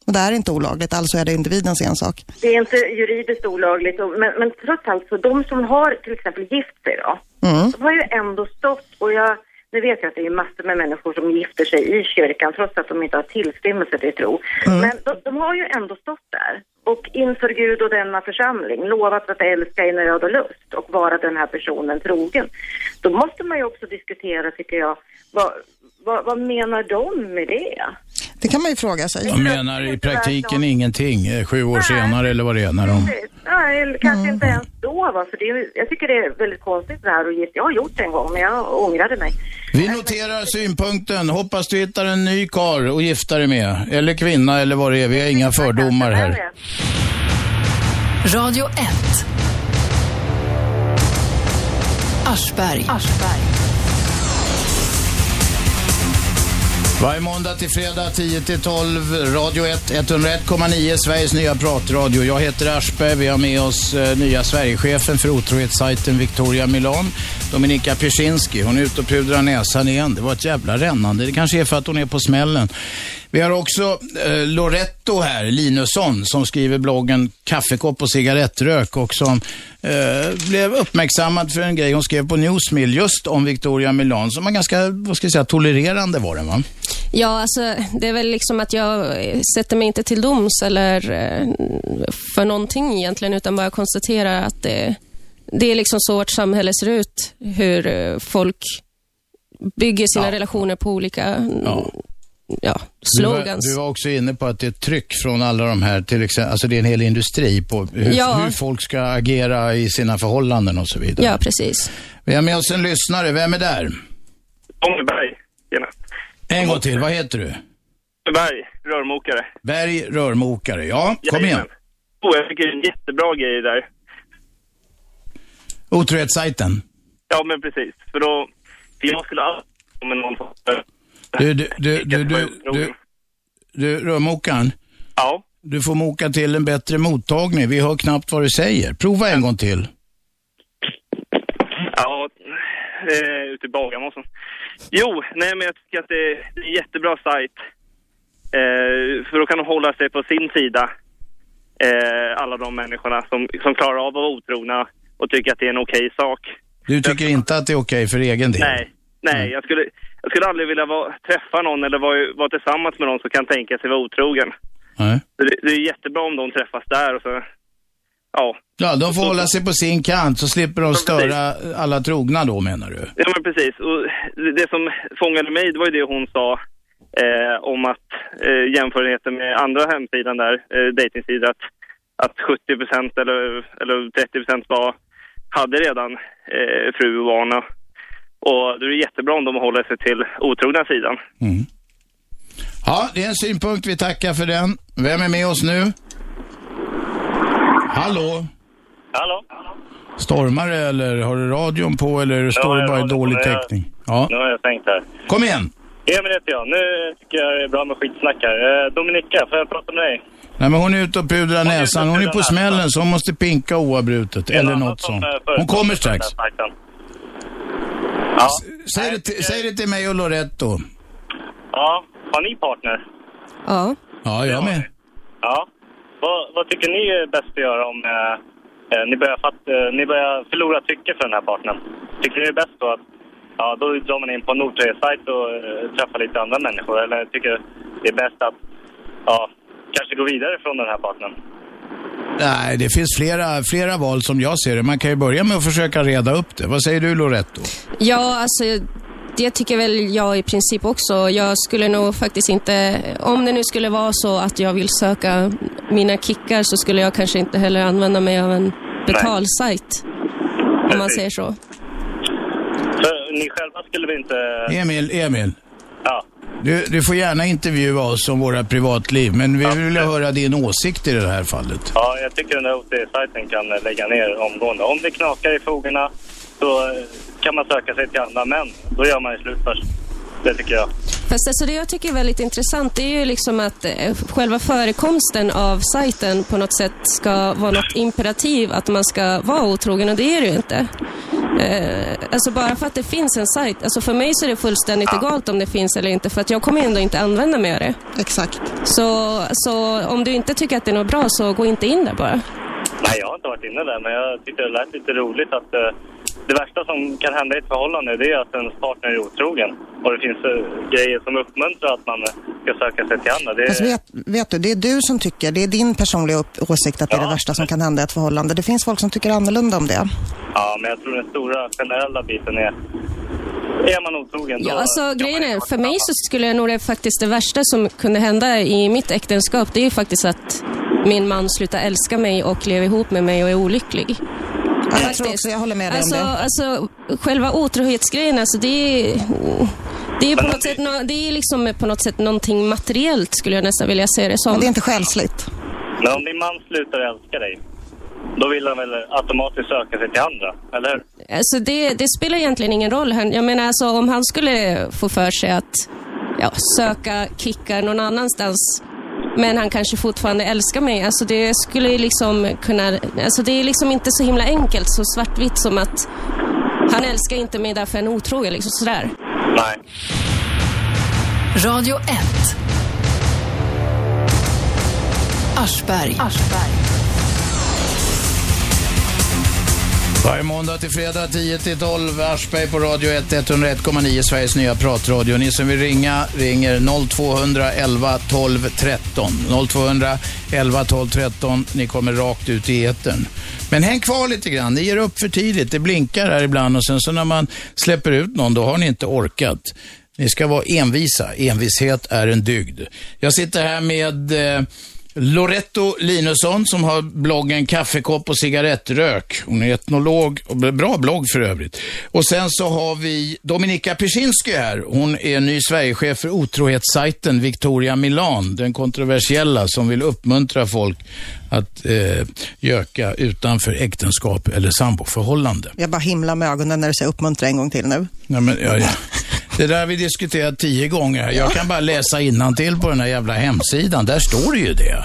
Och det är inte olagligt, alltså är det individens ensak. Det är inte juridiskt olagligt, men, men trots allt så de som har till exempel gift sig då, Mm. de har ju ändå stått, och jag, nu vet jag att det är massor med människor som gifter sig i kyrkan trots att de inte har tillstymmelse till tro. Men de, de har ju ändå stått där och inför Gud och denna församling lovat att älska i nöd och lust och vara den här personen trogen. Då måste man ju också diskutera, tycker jag, vad, vad, vad menar de med det? Det kan man ju fråga sig. De menar i praktiken ingenting, eh, sju år senare eller vad det är när de... Nej, eller kanske inte ens då va, för det, är- jag tycker det är väldigt konstigt det här och gift. Jag har gjort det en gång men jag ångrade mig. Vi noterar synpunkten. Hoppas du hittar en ny kar att gifta dig med. Eller kvinna eller vad det är. Vi har inga fördomar här. Radio 1. Aschberg. Varje måndag till fredag 10 till 12, Radio 1, 101,9, Sveriges nya pratradio. Jag heter Aschberg. Vi har med oss eh, nya Sverigechefen för otrohetssajten Victoria Milan, Dominika Piersinski. Hon är ute och pudrar näsan igen. Det var ett jävla rännande. Det kanske är för att hon är på smällen. Vi har också eh, Loretto här, Linusson, som skriver bloggen Kaffekopp och cigarettrök och som eh, blev uppmärksammad för en grej hon skrev på Newsmill just om Victoria Milan, som var ganska, vad ska jag säga, tolererande var den va? Ja, alltså, det är väl liksom att jag eh, sätter mig inte till doms eller eh, för någonting egentligen, utan bara konstaterar att det, det är liksom så vårt samhälle ser ut. Hur eh, folk bygger sina relationer på olika ja. Du var, slogans. du var också inne på att det är tryck från alla de här, till exempel, alltså det är en hel industri på hur, Ja. hur folk ska agera i sina förhållanden och så vidare. Ja, precis. Vi har med oss en lyssnare. Vem är där? Tommy Berg, tjena. En gång till. Vad heter du? Berg, rörmokare. Berg Rörmokare. Ja, kom igen. Oh, jag fick en jättebra grej där. Otrohetssajten. Ja, men precis. För då, för jag skulle aldrig med någon. Du, du, du, du, du, du, du rörmokaren. Ja. Du får moka till en bättre mottagning. Vi hör knappt vad du säger. Prova en gång till. Ja, eh, ute i Bagarmossen. Jo, nej men jag tycker att det är en jättebra sajt. Eh, för då kan de hålla sig på sin sida. Eh, alla de människorna som, som klarar av att vara otrogna och tycker att det är en okej sak. Du tycker inte att det är okej för egen del? Nej, nej, jag skulle, jag skulle aldrig vilja vara, träffa någon eller vara, vara tillsammans med någon som kan tänka sig vara otrogen. Nej. Så Det, det är jättebra om de träffas där och så, ja. Ja, de får hålla sig på sin kant så slipper de störa alla trogna då menar du? Ja men precis. Och det- som fångade mig, det var ju det hon sa eh, om att eh, jämförelsen med andra hemsidan där, eh, datingsidor, att, att 70% eller, eller 30% var, hade redan eh, fru och barn. Och- då är det jättebra om de håller sig till otrogna sidan. Ja, det är en synpunkt. Vi tackar för den. Vem är med oss nu? Hallå? Hallå? Stormar det eller har du radion på eller står det jag bara i dålig på. täckning? Ja. Nu har jag stängt här. Kom igen! Emil heter jag. Nu tycker jag det är bra med skitsnack här. Eh, Dominika, får jag prata med dig? Nej, men hon är ute och pudrar näsan. Hon är på smällen så hon måste pinka oavbrutet. Eller något sånt. Hon kommer strax. Ja. Säg det, till, säg det till mig och Loretto. Ja, har ni partner? Ja. Ja, jag med. Ja. Vad, vad tycker ni är bäst att göra om eh, eh, ni, börjar fatt, eh, ni börjar förlora tycke för den här partnern? Tycker ni det är bäst då att ja, då drar man in på en sajt och eh, träffar lite andra människor? Eller tycker det är bäst att ja, kanske gå vidare från den här partnern? Nej, det finns flera, flera val som jag ser det. Man kan ju börja med att försöka reda upp det. Vad säger du Loretto? Ja, alltså det tycker väl jag i princip också. Jag skulle nog faktiskt inte, om det nu skulle vara så att jag vill söka mina kickar så skulle jag kanske inte heller använda mig av en betalsajt. Om man säger så. Så ni själva skulle vi inte... Emil, Emil. Ja. Du, du får gärna intervjua oss om våra privatliv, men vi vill höra din åsikt i det här fallet. Ja, jag tycker den där OT-sajten kan lägga ner omgående. Om det knakar i fogarna så eh, kan man söka sig till andra män. Då gör man ju slut först. Det tycker jag. Fast alltså det jag tycker är väldigt intressant det är ju liksom att eh, själva förekomsten av sajten på något sätt ska vara något imperativ att man ska vara otrogen och det är det ju inte. Eh, alltså bara för att det finns en sajt, alltså för mig så är det fullständigt egalt om det finns eller inte för att jag kommer ändå inte använda mig av det. Exakt. Så, så om du inte tycker att det är något bra så gå inte in där bara. Nej, jag har inte varit inne där, men jag tyckte det lät lite roligt att eh, det värsta som kan hända i ett förhållande det är att ens partner är otrogen. Och det finns eh, grejer som uppmuntrar att man eh, ska söka sig till andra. Det Fast vet, vet du, det är du som tycker, det är din personliga upp, åsikt att det är det värsta som kan hända i ett förhållande. Det finns folk som tycker annorlunda om det. Ja, men jag tror den stora generella biten är... Är man otrogen Ja, då... alltså grejen är, för mig så skulle jag nog det faktiskt det värsta som kunde hända i mitt äktenskap, det är ju faktiskt att min man slutar älska mig och lever ihop med mig och är olycklig. Jag tror också, jag håller med dig Alltså, om det. alltså själva otrohetsgrejen, alltså det är... Det är på något, sätt, det är liksom på något sätt någonting materiellt skulle jag nästan vilja se det som. Men det är inte själsligt. Men om din man slutar älska dig, då vill han väl automatiskt söka sig till andra, eller hur? Alltså det, det spelar egentligen ingen roll. Jag menar alltså om han skulle få för sig att ja, söka kickar någon annanstans men han kanske fortfarande älskar mig. Alltså det skulle ju liksom kunna... Alltså det är liksom inte så himla enkelt, så svartvitt som att han älskar inte mig därför han är otrogen. Liksom sådär. Nej. Radio 1. Aschberg. Varje måndag till fredag 10 till 12, Aschberg på Radio 1, 101,9, Sveriges nya pratradio. Ni som vill ringa ringer 0211 12 13. 0211 12 13, ni kommer rakt ut i etern. Men häng kvar lite grann, ni ger upp för tidigt. Det blinkar här ibland och sen så när man släpper ut någon, då har ni inte orkat. Ni ska vara envisa. Envishet är en dygd. Jag sitter här med eh, Loretto Linusson som har bloggen Kaffekopp och cigarettrök. Hon är etnolog och bra blogg för övrigt. Och sen så har vi Dominika Persinski här. Hon är ny Sverigechef för otrohetssajten Victoria Milan, den kontroversiella som vill uppmuntra folk att eh, göka utanför äktenskap eller samboförhållande. Jag bara himlar med ögonen när du säger uppmuntra en gång till nu. Nej, men, ja, ja. Det där har vi diskuterat tio gånger. Jag kan bara läsa till på den här jävla hemsidan. Där står det ju det.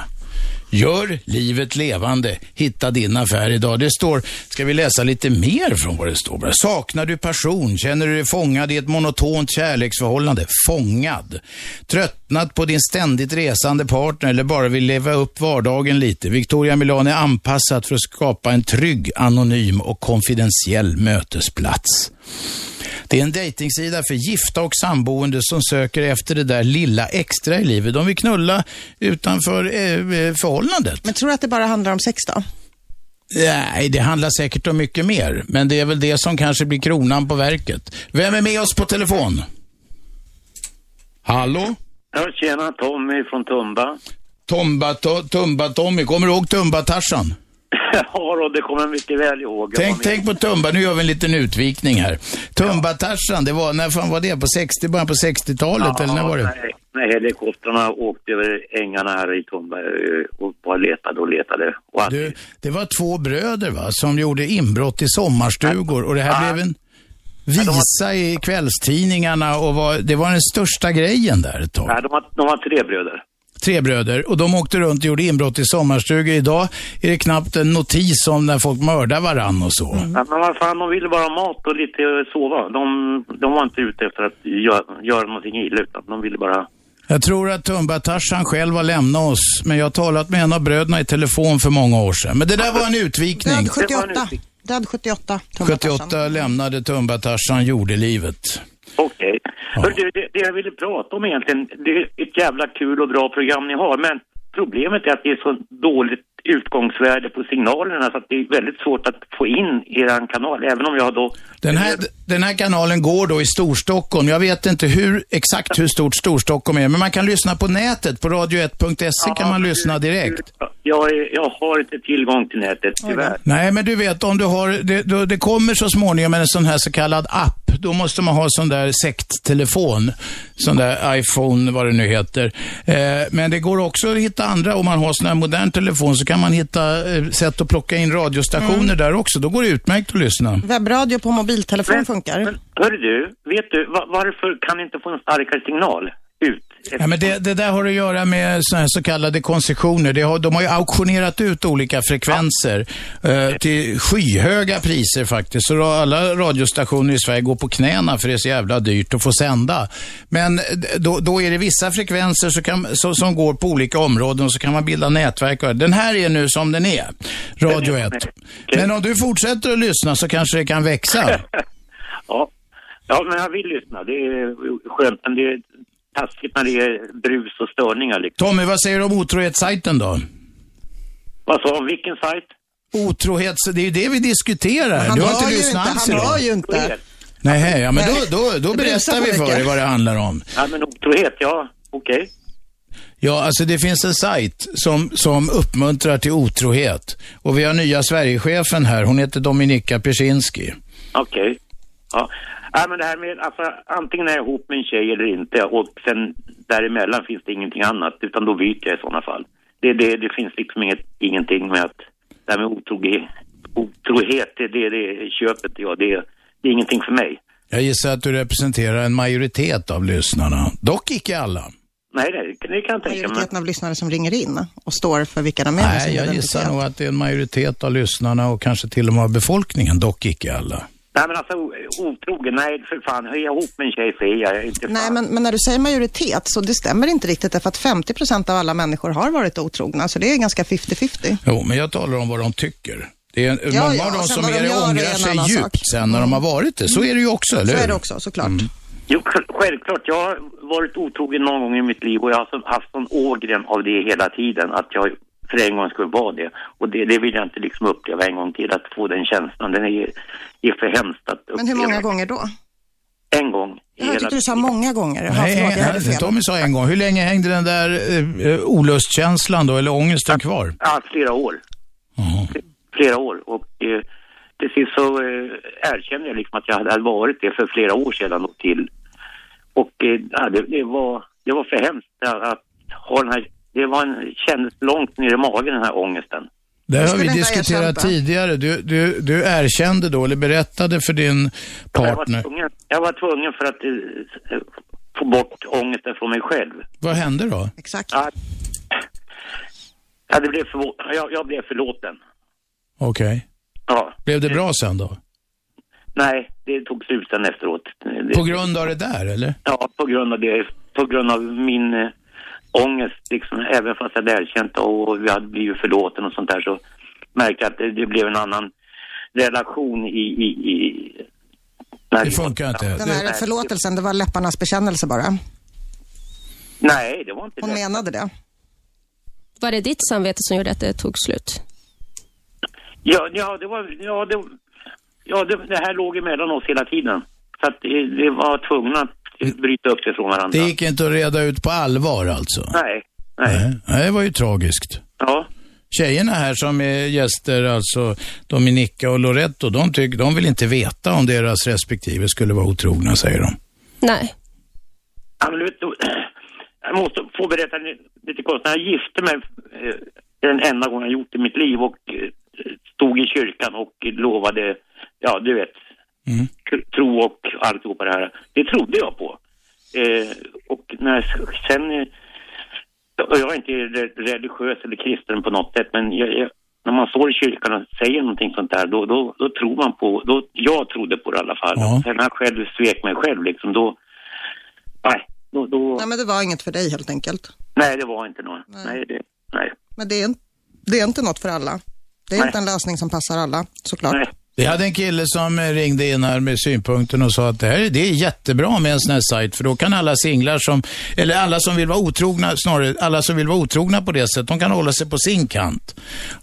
Gör livet levande. Hitta din affär idag. Det står, ska vi läsa lite mer från vad det står? Saknar du passion? Känner du dig fångad i ett monotont kärleksförhållande? Fångad. Tröttnat på din ständigt resande partner eller bara vill leva upp vardagen lite? Victoria Milan är anpassat för att skapa en trygg, anonym och konfidentiell mötesplats. Det är en dejtingsida för gifta och samboende som söker efter det där lilla extra i livet. De vill knulla utanför eh, förhållandet. Men tror du att det bara handlar om sex då? Nej, det handlar säkert om mycket mer. Men det är väl det som kanske blir kronan på verket. Vem är med oss på telefon? Hallå? Ja, tjena, Tommy från Tumba. Tomba, to, Tumba Tommy. Kommer du ihåg Tumba-Tarsan? Ja, då, det kommer jag mycket väl ihåg. Tänk, tänk på Tumba, nu gör vi en liten utvikning här. Tumba-Tarsan, det var, när fan var det? På 60, början på 60-talet eller när var det? Nej, när helikoptrarna åkte över ängarna här i Tumba eh, och bara letade och letade. Och. Du, det var två bröder va, som gjorde inbrott i sommarstugor och det här blev en visa i kvällstidningarna och var, det var den största grejen där ett tag. Nej, de, var, de var tre bröder. Tre bröder och de åkte runt och gjorde inbrott i sommarstugor. Idag är det knappt en notis om när folk mördar varann och så. Ja, men vad fan, de ville bara ha mat och lite sova. De, de var inte ute efter att göra, göra någonting illa, utan de ville bara... Jag tror att Tumba-Tarsan själv har lämnat oss, men jag har talat med en av bröderna i telefon för många år sedan. Men det där var en utvikning. Död 78. Död 78. Tumba Tarzan. 78 lämnade Tumba-Tarsan jordelivet. Okej. Hörru du, det, det jag ville prata om egentligen, det är ett jävla kul och bra program ni har, men problemet är att det är så dåligt utgångsvärde på signalerna så att det är väldigt svårt att få in er kanal, även om jag då... Den här, den här kanalen går då i Storstockholm. Jag vet inte hur, exakt hur stort Storstockholm är, men man kan lyssna på nätet. På radio1.se kan man lyssna direkt. Jag, jag har inte tillgång till nätet, tyvärr. Nej, men du vet, om du har, det, det kommer så småningom en sån här så kallad app. Då måste man ha sån där sekttelefon. Sån där iPhone, vad det nu heter. Eh, men det går också att hitta andra, om man har sån här modern telefon så kan man hitta eh, sätt att plocka in radiostationer Mm. där också. Då går det utmärkt att lyssna. Webbradio på mobiltelefon funkar. Hörru du, vet du, va- varför kan ni inte få en starkare signal ut? Ja, men det, det där har att göra med såna så kallade koncessioner. Det har, de har ju auktionerat ut olika frekvenser eh, till skyhöga priser faktiskt. Så alla radiostationer i Sverige går på knäna för det är så jävla dyrt att få sända. Men eh, då, då är det vissa frekvenser så kan, så, som går på olika områden och så kan man bilda nätverk. Den här är nu som den är, Radio 1. Men om du fortsätter att lyssna så kanske det kan växa. Ja. ja, men jag vill lyssna. Det är skönt, men det taskigt när det är brus och störningar. Liksom. Tommy, vad säger du om otrohetssajten då? Vad sa du? Vilken sajt? Otrohets... Det är ju det vi diskuterar. Han du har inte lyssnat inte, alls han hör ju inte. Nej, ja, men då, Nej. då, då brusar berättar vi för dig vad det handlar om. Ja, men otrohet, ja, okej. Ja, alltså det finns en sajt som, som uppmuntrar till otrohet. Och vi har nya Sverigechefen här. Hon heter Dominika Persinski. Okej. Ja. Ja, men det här med, alltså antingen är jag ihop med en tjej eller inte och sen däremellan finns det ingenting annat utan då byter jag i sådana fall. Det, det, det finns liksom inget, ingenting med att, det här med otrohet, otrohet det, det, det köpet, ja, det, det är ingenting för mig. Jag gissar att du representerar en majoritet av lyssnarna. Dock icke alla. Nej, det, det kan jag tänka mig. Majoriteten av lyssnare som ringer in och står för vilka de är. Nej, jag gissar nog att det är en majoritet av lyssnarna och kanske till och med av befolkningen. Dock icke alla. Nej men alltså otrogen, nej för fan, är jag ihop med en tjej så är jag inte fan. Nej, men, men när du säger majoritet så det stämmer inte riktigt därför att 50 procent av alla människor har varit otrogna, så det är ganska 50-50. Jo, men jag talar om vad de tycker. Det är Ja, många ja, av dem som de är, är ångrar en sig djupt sak. sen när de har varit det. Så är det ju också, eller Så hur? är det också, såklart. Jo, sj- självklart. Jag har varit otrogen någon gång i mitt liv och jag har så- haft sån ågren av det hela tiden att jag för en gång skulle vara det. Och det, det vill jag inte liksom uppleva en gång till, att få den känslan. Den är, är för hemskt att uppleva. Men hur många gånger då? En gång. Jag hela tyckte du sa många gånger. Nej, förlåt, jag. Tommy sa en gång. Hur länge hängde den där eh, eh, olustkänslan då, eller ångesten kvar? Ja, flera år. Flera år. Och eh, till sist så eh, erkände jag liksom att jag hade varit det för flera år sedan och till. Och eh, ja, det, det, var, det var för hemskt att, att ha den här, det var en, kändes långt ner i magen den här ångesten. Det har vi diskuterat tidigare. Du, du, du erkände då, eller berättade för din Jag var, partner. tvungen, jag var tvungen för att eh, få bort ångesten från mig själv. Vad hände då? Exakt. Ja, ja, det blev förvå- jag, jag blev förlåten. Okej. Ja. Blev det bra sen då? Nej, det tog slut sen efteråt. På grund av det där, eller? Ja, på grund av det. På grund av min äh, ångest, liksom, även fast jag hade erkänt och vi hade blivit förlåten och sånt där så märkte jag att det, det blev en annan relation i... i, i Det vi- funkar inte. Den här förlåtelsen, det var läpparnas bekännelse bara. Nej, det var inte Hon det. menade det. Var det ditt samvete som gjorde att det tog slut? Ja, ja, det var... Ja, det, ja det, det här låg emellan oss hela tiden. Så att det, det var tvungna att bryta upp det från varandra. Det gick inte att reda ut på allvar alltså? Nej. Nej. Nej, det var ju tragiskt. Ja. Tjejerna här som är gäster, alltså Dominika och Loretto, de, tyck, de vill inte veta om deras respektive skulle vara otrogna, säger de. Nej. Ja, men du vet, jag måste få berätta lite kort. När jag gifte mig, eh, den enda gången jag gjort i mitt liv och eh, stod i kyrkan och lovade, ja du vet, Mm. tro och alltihopa det här. Det trodde jag på. Eh, och när jag sen, eh, och jag är inte re- religiös eller kristen på något sätt, men jag, jag, när man står i kyrkan och säger någonting sånt där, då, då, då tror man på, då, jag trodde på det i alla fall. Ja. Sen när jag själv svek mig själv liksom, då, nej, då, då Nej, men det var inget för dig helt enkelt. Nej, det var inte något. Nej, det, nej. Men det är, det är inte något för alla. Det är Nej. inte en lösning som passar alla, såklart. Vi hade en kille som ringde in här med synpunkten och sa att det, här, det är jättebra med en sån här sajt för då kan alla singlar som, eller alla som vill vara otrogna, snarare alla som vill vara otrogna på det sättet, de kan hålla sig på sin kant.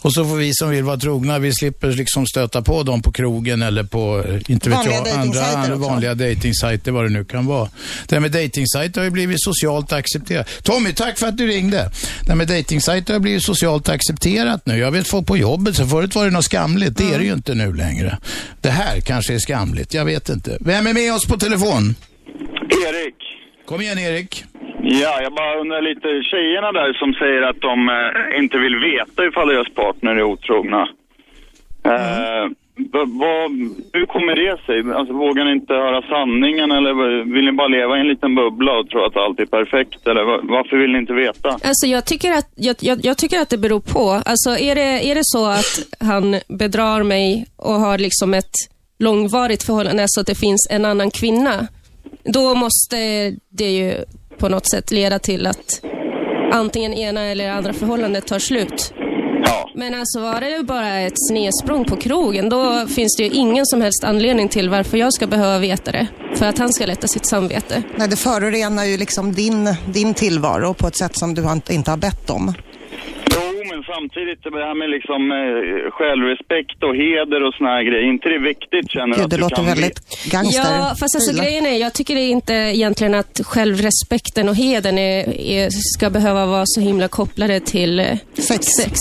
Och så får vi som vill vara trogna, vi slipper liksom stöta på dem på krogen eller på, eh, inte vet Vanliga jag, andra, andra vanliga dejtingsajter, vad det nu kan vara. Det här med dejtingsajter har ju blivit socialt accepterat. Tommy, tack för att du ringde. Det här med dejtingsajter har blivit socialt accepterat nu. Jag vet folk på jobbet, så förut var det något skamligt, det är det ju inte nu längre. Längre. Det här kanske är skamligt, jag vet inte. Vem är med oss på telefon? Erik. Kom igen Erik. Ja, jag bara undrar lite, tjejerna där som säger att de eh, inte vill veta ifall deras partner är otrogna. Eh, vad, hur kommer det sig? Alltså, vågar ni inte höra sanningen eller vill ni bara leva i en liten bubbla och tro att allt är perfekt? Eller va- varför vill ni inte veta? Alltså jag tycker att, jag, jag, jag tycker att det beror på. Alltså är det, är det så att han bedrar mig och har liksom ett långvarigt förhållande så att det finns en annan kvinna, då måste det ju på något sätt leda till att antingen ena eller andra förhållandet tar slut. Men alltså var det bara ett snedsprång på krogen, då finns det ju ingen som helst anledning till varför jag ska behöva veta det. För att han ska lätta sitt samvete. Nej, det förorenar ju liksom din, din tillvaro på ett sätt som du inte, har bett om. Jo, men samtidigt det här med liksom eh, självrespekt och heder och såna här grejer. inte det viktigt känner du Gud, att det du låter kan väldigt gangster. Ja, fast alltså grejen är, jag tycker det inte egentligen att självrespekten och hedern är, är, ska behöva vara så himla kopplade till eh, sex.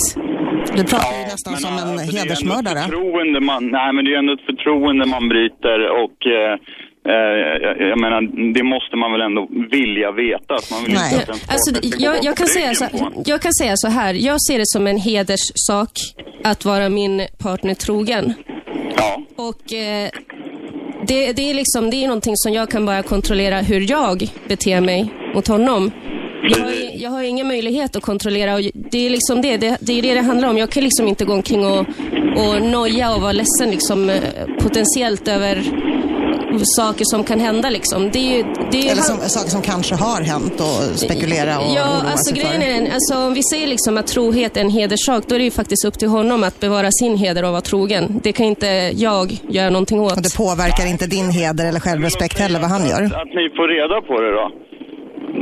Du pratar ju nästan som en hedersmördare. förtroende man, nej men det är ändå ett förtroende man bryter och eh, eh, jag, jag menar, det måste man väl ändå vilja veta. Att man vill inte att en Alltså, jag, jag, kan säga så, jag kan säga så här, jag ser det som en hederssak att vara min partner trogen. Och eh, det, det är liksom, det är någonting som jag kan bara kontrollera hur jag beter mig mot honom. Jag har, jag har ingen möjlighet att kontrollera och det är liksom det, det, det är det det handlar om. Jag kan liksom inte gå omkring och, och noja och vara ledsen liksom eh, potentiellt över saker som kan hända liksom. Det är ju, det är Eller som, saker som kanske har hänt och spekulera och Ja, oroa alltså sig grejen för. är alltså om vi säger liksom att trohet är en hederssak, då är det ju faktiskt upp till honom att bevara sin heder och vara trogen. Det kan inte jag göra någonting åt. Och det påverkar inte din heder eller självrespekt heller vad han gör. Att ni får reda på det då.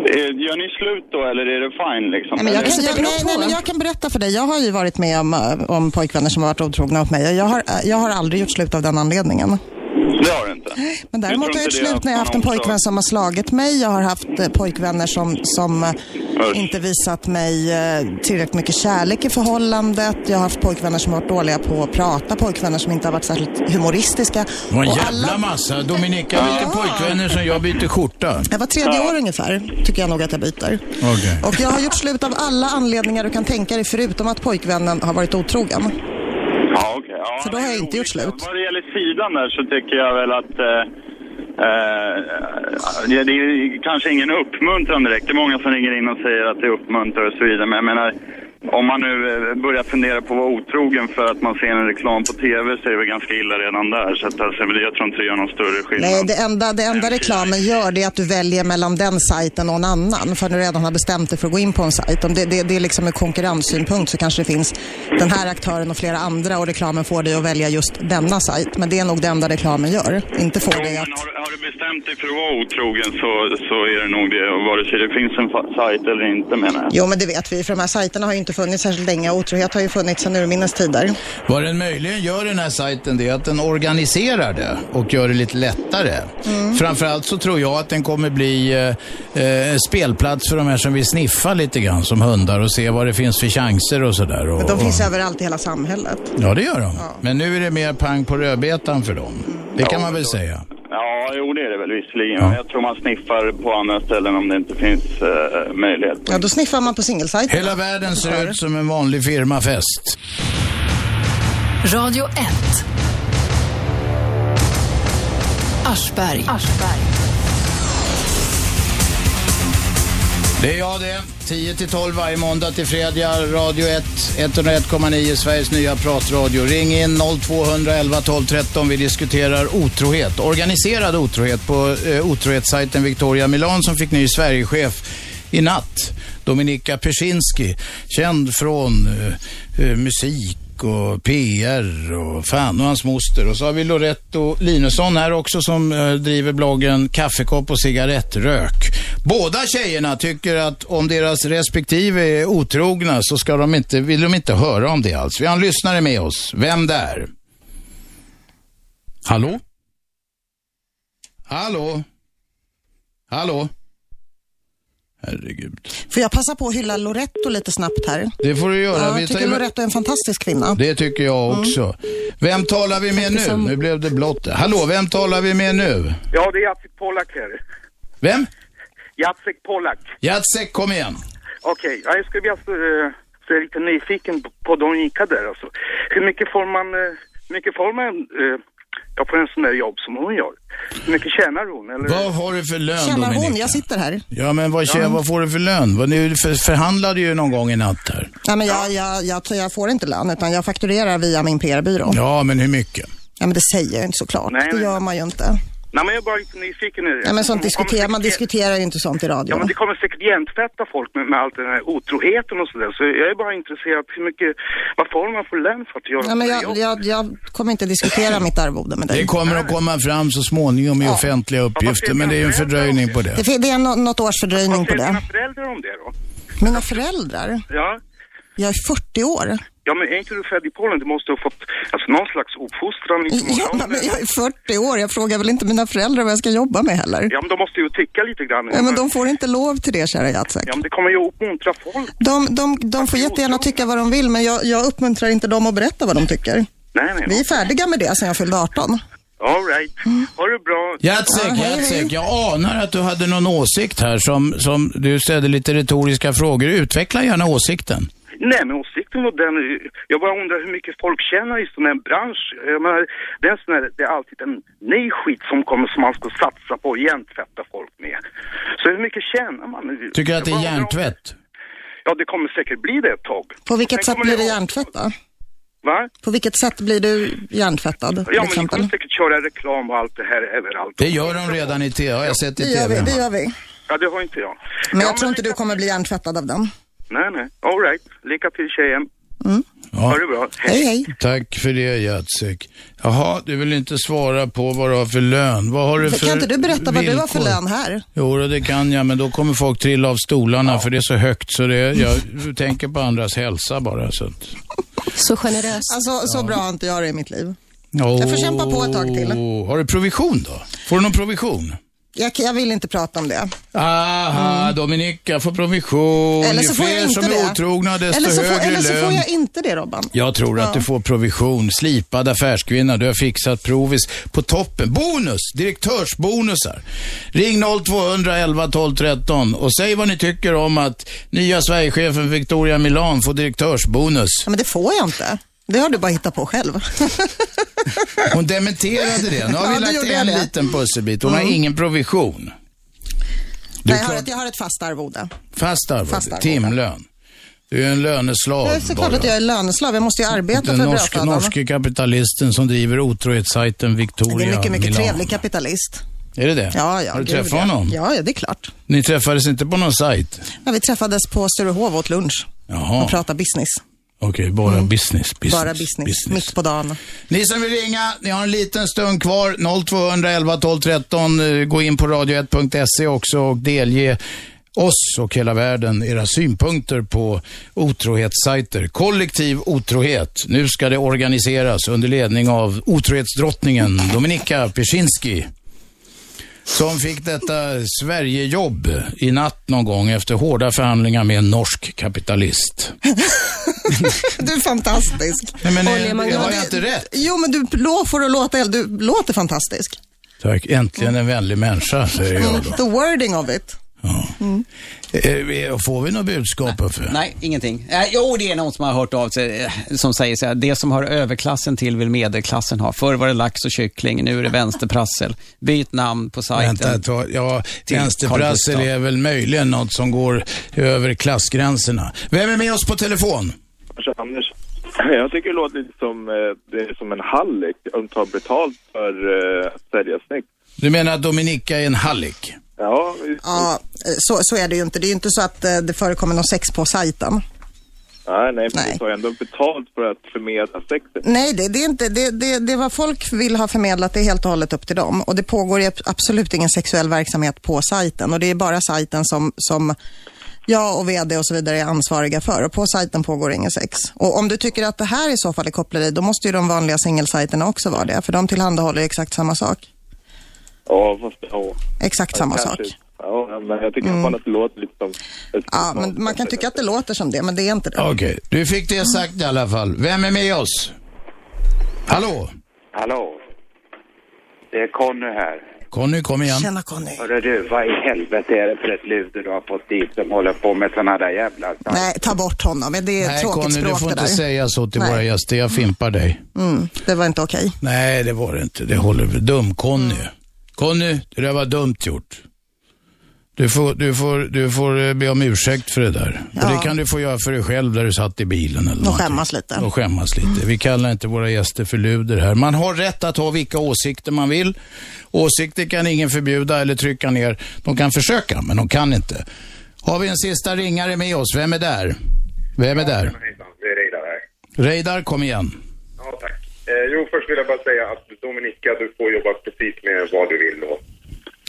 Eh, Gör ni slut då eller är det fine liksom? Nej, men jag, kan, jag, nej, nej, men jag kan berätta för dig. Jag har ju varit med om, eh, om pojkvänner som har varit otrogna mot mig. Jag har, jag har aldrig gjort slut av den anledningen. Det har du inte? Men däremot har jag gjort slut när jag har haft en pojkvän som har slagit mig. Jag har haft eh, pojkvänner som, som eh, inte visat mig eh, tillräckligt mycket kärlek i förhållandet. Jag har haft pojkvänner som har varit dåliga på att prata, pojkvänner som inte har varit särskilt humoristiska. Det var en Och jävla massa. Dominika byter pojkvänner som jag byter skjorta. Jag var tredje år ungefär, tycker jag nog att jag byter. Okej. Och jag har gjort slut av alla anledningar du kan tänka dig, förutom att pojkvännen har varit otrogen. Ja, okej. Ja, För då har jag inte gjort slut. Vad det gäller sidan där så tycker jag väl att eh, eh, det är kanske ingen uppmuntran direkt. Det är många som ringer in och säger att det uppmuntrar och så vidare. Men jag menar, om man nu eh, börjar fundera på att vara otrogen för att man ser en reklam på tv så är det väl ganska illa redan där. Så att, alltså, jag tror inte det gör någon större skillnad. Nej, det enda, det enda reklamen gör det är att du väljer mellan den sajten och en annan. För när du redan har bestämt dig för att gå in på en sajt. Om det, det, det är liksom en konkurrenssynpunkt så kanske det finns den här aktören och flera andra och reklamen får dig att välja just denna sajt. Men det är nog det enda reklamen gör. Inte får dig att... Har, har du bestämt dig för att vara otrogen så, så är det nog det. Vare sig det finns en sajt eller inte menar jag. Jo, men det vet vi. För de här sajterna har ju inte funnits särskilt länge. Otrohet har ju funnits sedan urminnes tider. Vad den möjligen gör den här sajten det är att den organiserar det och gör det lite lättare. Mm. Framförallt så tror jag att den kommer bli eh, eh, spelplats för de här som vill sniffa lite grann som hundar och se vad det finns för chanser och sådär. Och, Men de finns och, överallt i hela samhället. ja, det gör de. Men nu är det mer pang på rödbetan för dem. Det kan Ja, man väl då- säga. Ja, jo det är det väl visserligen. Men Jag tror man sniffar på andra ställen om det inte finns eh, möjlighet. Ja, då sniffar man på singelsajten. Hela världen ser ut som en vanlig firmafest. Radio 1. Aschberg. Det är jag det. 10 till 12 varje måndag till fredag. Radio 1, 101,9 Sveriges nya pratradio. Ring in 0211 12 13. Vi diskuterar otrohet. Organiserad otrohet på eh, otrohetssajten Victoria Milan som fick ny Sverigechef i natt. Dominika Persinski, känd från eh, eh musik och PR och fan och hans moster. Och så har vi Loretto Linusson här också som eh, driver bloggen Kaffekopp och cigarettrök. Båda tjejerna tycker att om deras respektive är otrogna så ska de inte, vill de inte höra om det alls. Vi har en lyssnare med oss. Vem där? Hallå? Hallå? Hallå? Herregud. Får jag passa på att hylla Loretto lite snabbt här? Det får du göra. Ja, Vi jag tar tycker ju- Loretto är en fantastisk kvinna. Det tycker jag Mm. också. Vem talar vi med nu? Nu blev det blått. Hallå, vem talar vi med nu? Ja, det är Jacek Pollak här. Vem? Jacek Pollak. Jacek, kom igen. Okej, ja, jag skulle vilja så är jag lite nyfiken på- på Donika där alltså. Hur mycket får man, eh, hur mycket får man eh, ja, på en sån där jobb som hon gör? Hur mycket tjänar hon? Eller? Vad har du för lön Tjänar hon? Dominika? Jag sitter här. Ja, men vad, tjä- Ja. vad får du för lön? Vad, ni för, förhandlade ju någon gång i natt här. Nej, men jag, jag, jag, jag får inte lön, utan jag fakturerar via min PR-byrå. Ja, men hur mycket? Ja, men det säger jag inte såklart. Nej, det nej. gör man ju inte. Nej, men jag är bara lite nyfiken. nu. Ja, men sånt diskuterar, man diskuterar ju inte sånt i radio. Ja, men det kommer säkert hjärntvätta folk med, med allt den här otroheten och sådär. Så jag är bara intresserad hur mycket, vad får man för lön för att göra Ja, men jag, jag, jag kommer inte diskutera mitt arvode med dig. Det kommer att komma fram så småningom i offentliga uppgifter, men det är ju en fördröjning på det. Det, det är nå- något års fördröjning på Vad säger det. dina föräldrar om det då? Mina föräldrar? Ja? Jag är 40 år. Ja, men är inte du född i Polen? Du måste ha fått alltså, någon slags uppfostran i Ja, men jag är 40 år. Jag frågar väl inte mina föräldrar vad jag ska jobba med heller. Ja, men de måste ju tycka lite grann. Ja, men de får inte lov till det, kära Jacek. Ja, men det kommer ju att uppmuntra folk. De, de, de får jättegärna tycka vad de vill, men jag, jag uppmuntrar inte dem att berätta vad de tycker. Nej, nej. Vi är färdiga med det sen jag fyllde 18. All right. Ha det bra. Jacek, Jacek, jag anar att du hade någon åsikt här som, som du ställde lite retoriska frågor. Utveckla gärna åsikten. Nej, men åsikten var den, jag bara undrar hur mycket folk tjänar i sån här bransch. Jag menar, det är, sån här, det är alltid en ny skit som kommer som man ska satsa på och hjärntvätta folk med. Så hur mycket tjänar man? Tycker du att det är hjärntvätt? Ja, det kommer säkert bli det ett tag. På vilket sätt blir det hjärntvätt då? Va? På vilket sätt blir du hjärntvättad Ja, men ni kommer säkert köra reklam och allt det här överallt. Det gör de redan i TV, har jag sett i Det gör vi, TV. det gör vi. Ja, det har inte jag. Men jag tror inte du kommer bli hjärntvättad av den. Nej, nej. All right. Lycka till tjejen. Ja. Ha det bra. Hej, hej. Tack för det Jacek. Jaha, du vill inte svara på vad du har för lön. Vad har du för Kan inte du berätta vad du har för lön här? Jo, det kan jag, men då kommer folk trilla av stolarna för det är så högt så det, jag tänker på andras hälsa bara. Så att, Så generöst. Alltså, så bra har inte jag det i mitt liv. oh, Jag får kämpa på ett tag till. Har du provision då? Får du någon provision? Jag, jag vill inte prata om det. Aha, Dominika får provision. Mm. Eller Ju så får jag fler inte som är det. otrogna, desto eller så, får, högre eller så lön. får jag inte det, Robban. Jag tror att Ja. du får provision. Slipad affärskvinna. Du har fixat provis på toppen. Bonus! Direktörsbonusar. Ring 0200 11 12 13 och säg vad ni tycker om att nya Sverigechefen Victoria Milan får direktörsbonus. Ja, men det får jag inte. Det har du bara hittat på själv. Hon dementerade det. Nu har vi lagt en det. liten pusselbit. Hon har Mm. ingen provision. Du Nej, jag, har ett, jag har ett fast arvode. Fast arvode, Fast arvode. timlön. Du är en löneslav Det är såklart att jag är löneslav. Jag måste ju arbeta Den för norske, brödfödan. norske kapitalisten som driver otrohetssajten Victoria Det är mycket, mycket Milan. trevlig kapitalist. Är det det? Ja, ja. Har du träffat ja. honom? Ja, ja, det är klart. Ni träffades inte på någon sajt? Ja, vi träffades på Sturehov åt lunch Jaha. och pratade business. Okej, bara business, business. Bara business. Mitt på dagen. Ni som vill ringa, ni har en liten stund kvar. 0211 12 13. Eh, Gå in på radio1.se också och delge oss och hela världen era synpunkter på otrohetssajter. Kollektiv otrohet. Nu ska det organiseras under ledning av otrohetsdrottningen Dominika Peczynski. Som fick detta Sverigejobb i natt någon gång efter hårda förhandlingar med en norsk kapitalist. Du är fantastisk. Nej, men, eh, man- har du- jag inte rätt? Jo, men du får det låta, du låter fantastisk. Tack, äntligen en vänlig människa, säger jag då. The wording of it. Eh, Får vi något budskap Uffe? Nej, ingenting. Eh, jo, det är någon som har hört av sig som säger så här, det som har överklassen till vill medelklassen ha. Förr var det lax och kyckling, nu är det vänsterprassel. Byt namn på sajten. Vänta tag. Ja, vänsterprassel är väl möjligen något som går över klassgränserna. Vem är med oss på telefon? Anders. Jag tycker det låter lite som, det är som en hallick. De tar betalt för att sälja sex. Du menar att Dominika är en hallick? Ja, Ja, eh, så, så är det ju inte. Det är ju inte så att eh, det förekommer någon sex på sajten. nej, nej, de tar ändå betalt för att förmedla sexet. Nej, det, det är inte, det, det, det vad folk vill ha förmedlat, det är helt och hållet upp till dem. Och det pågår absolut ingen sexuell verksamhet på sajten och det är bara sajten som, som jag och vd och så vidare är ansvariga för och på sajten pågår ingen sex. Och om du tycker att det här i så fall är koppleri, då måste ju de vanliga singelsajterna också vara det, för de tillhandahåller exakt samma sak. Ja, fast ja. Exakt samma kanske, sak. Ja, men jag tycker mm. att det låter lite som... Ja, men man kan tycka att det låter som det, men det är inte det. Okej, du fick det sagt i alla fall. Vem är med oss? Hallå? Hallå? Det är Conny här. Conny, kom igen. Tjena Conny. Hörru du, vad i helvete är det för ett luder du har fått dit som håller på med såna där jävla... Nej, ta bort honom. Det är Nej, tråkigt Conny, språk du får det inte där. säga så till Nej. våra gäster. Jag fimpar dig. Mm, det var inte okej. Nej, det var det inte. Det håller Dum-Conny. Conny, det där var dumt gjort. Du får, du får, du får eh, be om ursäkt för det där. Och det kan du få göra för dig själv där du satt i bilen eller Och någonting. skämmas lite. Och skämmas lite. Vi kallar inte våra gäster för luder här. Man har rätt att ha vilka åsikter man vill. Åsikter kan ingen förbjuda eller trycka ner. De kan försöka, men de kan inte. Har vi en sista ringare med oss? Vem är där? Vem är där? Det är Reidar här. Reidar, kom igen. Ja, tack. Eh, jo, först vill jag bara säga att Dominika, du får jobba precis med vad du vill och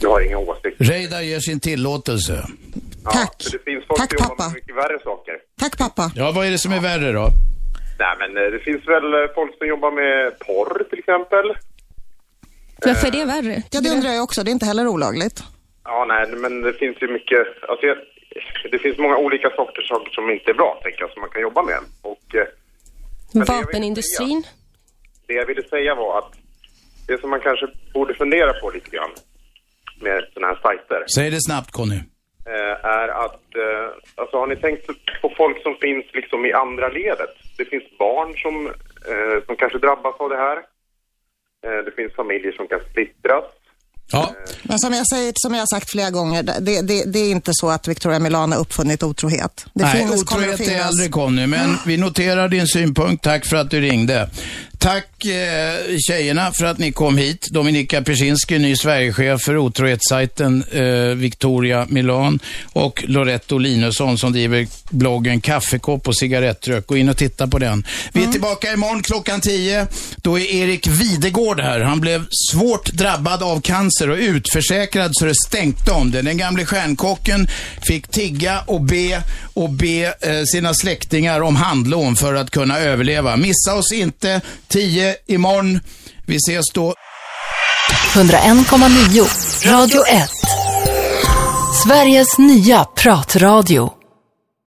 du har inga åsikter. Reidar ger sin tillåtelse. Tack. Ja, för det finns folk Tack, som jobbar pappa. med mycket värre saker. Tack pappa. Ja, vad är det som är värre då? Nej, men eh, det finns väl eh, folk som jobbar med porr till exempel. Varför är det värre? Ja, det undrar jag också. Det är inte heller olagligt. Ja, nej, men det finns ju mycket, alltså jag, det finns många olika sorters saker som inte är bra, tänker jag, som man kan jobba med. Och eh, Men det jag Vapenindustrin? det jag ville säga var att det som man kanske borde fundera på lite grann med sådana här sajter Säg det snabbt Conny. eh, är att, eh, alltså har ni tänkt på folk som finns liksom i andra ledet? Det finns barn som, eh, som kanske drabbas av det här. Det finns familjer som kan splittras. Ja. Men som jag, säger, som jag har sagt flera gånger, det, det, det är inte så att Victoria Milano har uppfunnit otrohet. Det Nej, finns, otrohet är finnas. aldrig Conny, men vi noterar din synpunkt. Tack för att du ringde. Tack eh, tjejerna för att ni kom hit. Dominika Persinski, ny Sverigechef för otrohetssajten eh, Victoria Milan och Loretto Linusson som driver bloggen Kaffekopp och cigarettrök. Gå in och titta på den. Vi är tillbaka imorgon klockan 10. Då är Erik Videgård här. Han blev svårt drabbad av cancer och utförsäkrad så det stänkte om det. Den gamle stjärnkocken fick tigga och be och be eh, sina släktingar om handlån för att kunna överleva. Missa oss inte. 10 imorgon. Vi ses då. 101,9 Radio 1. Sveriges nya pratradio.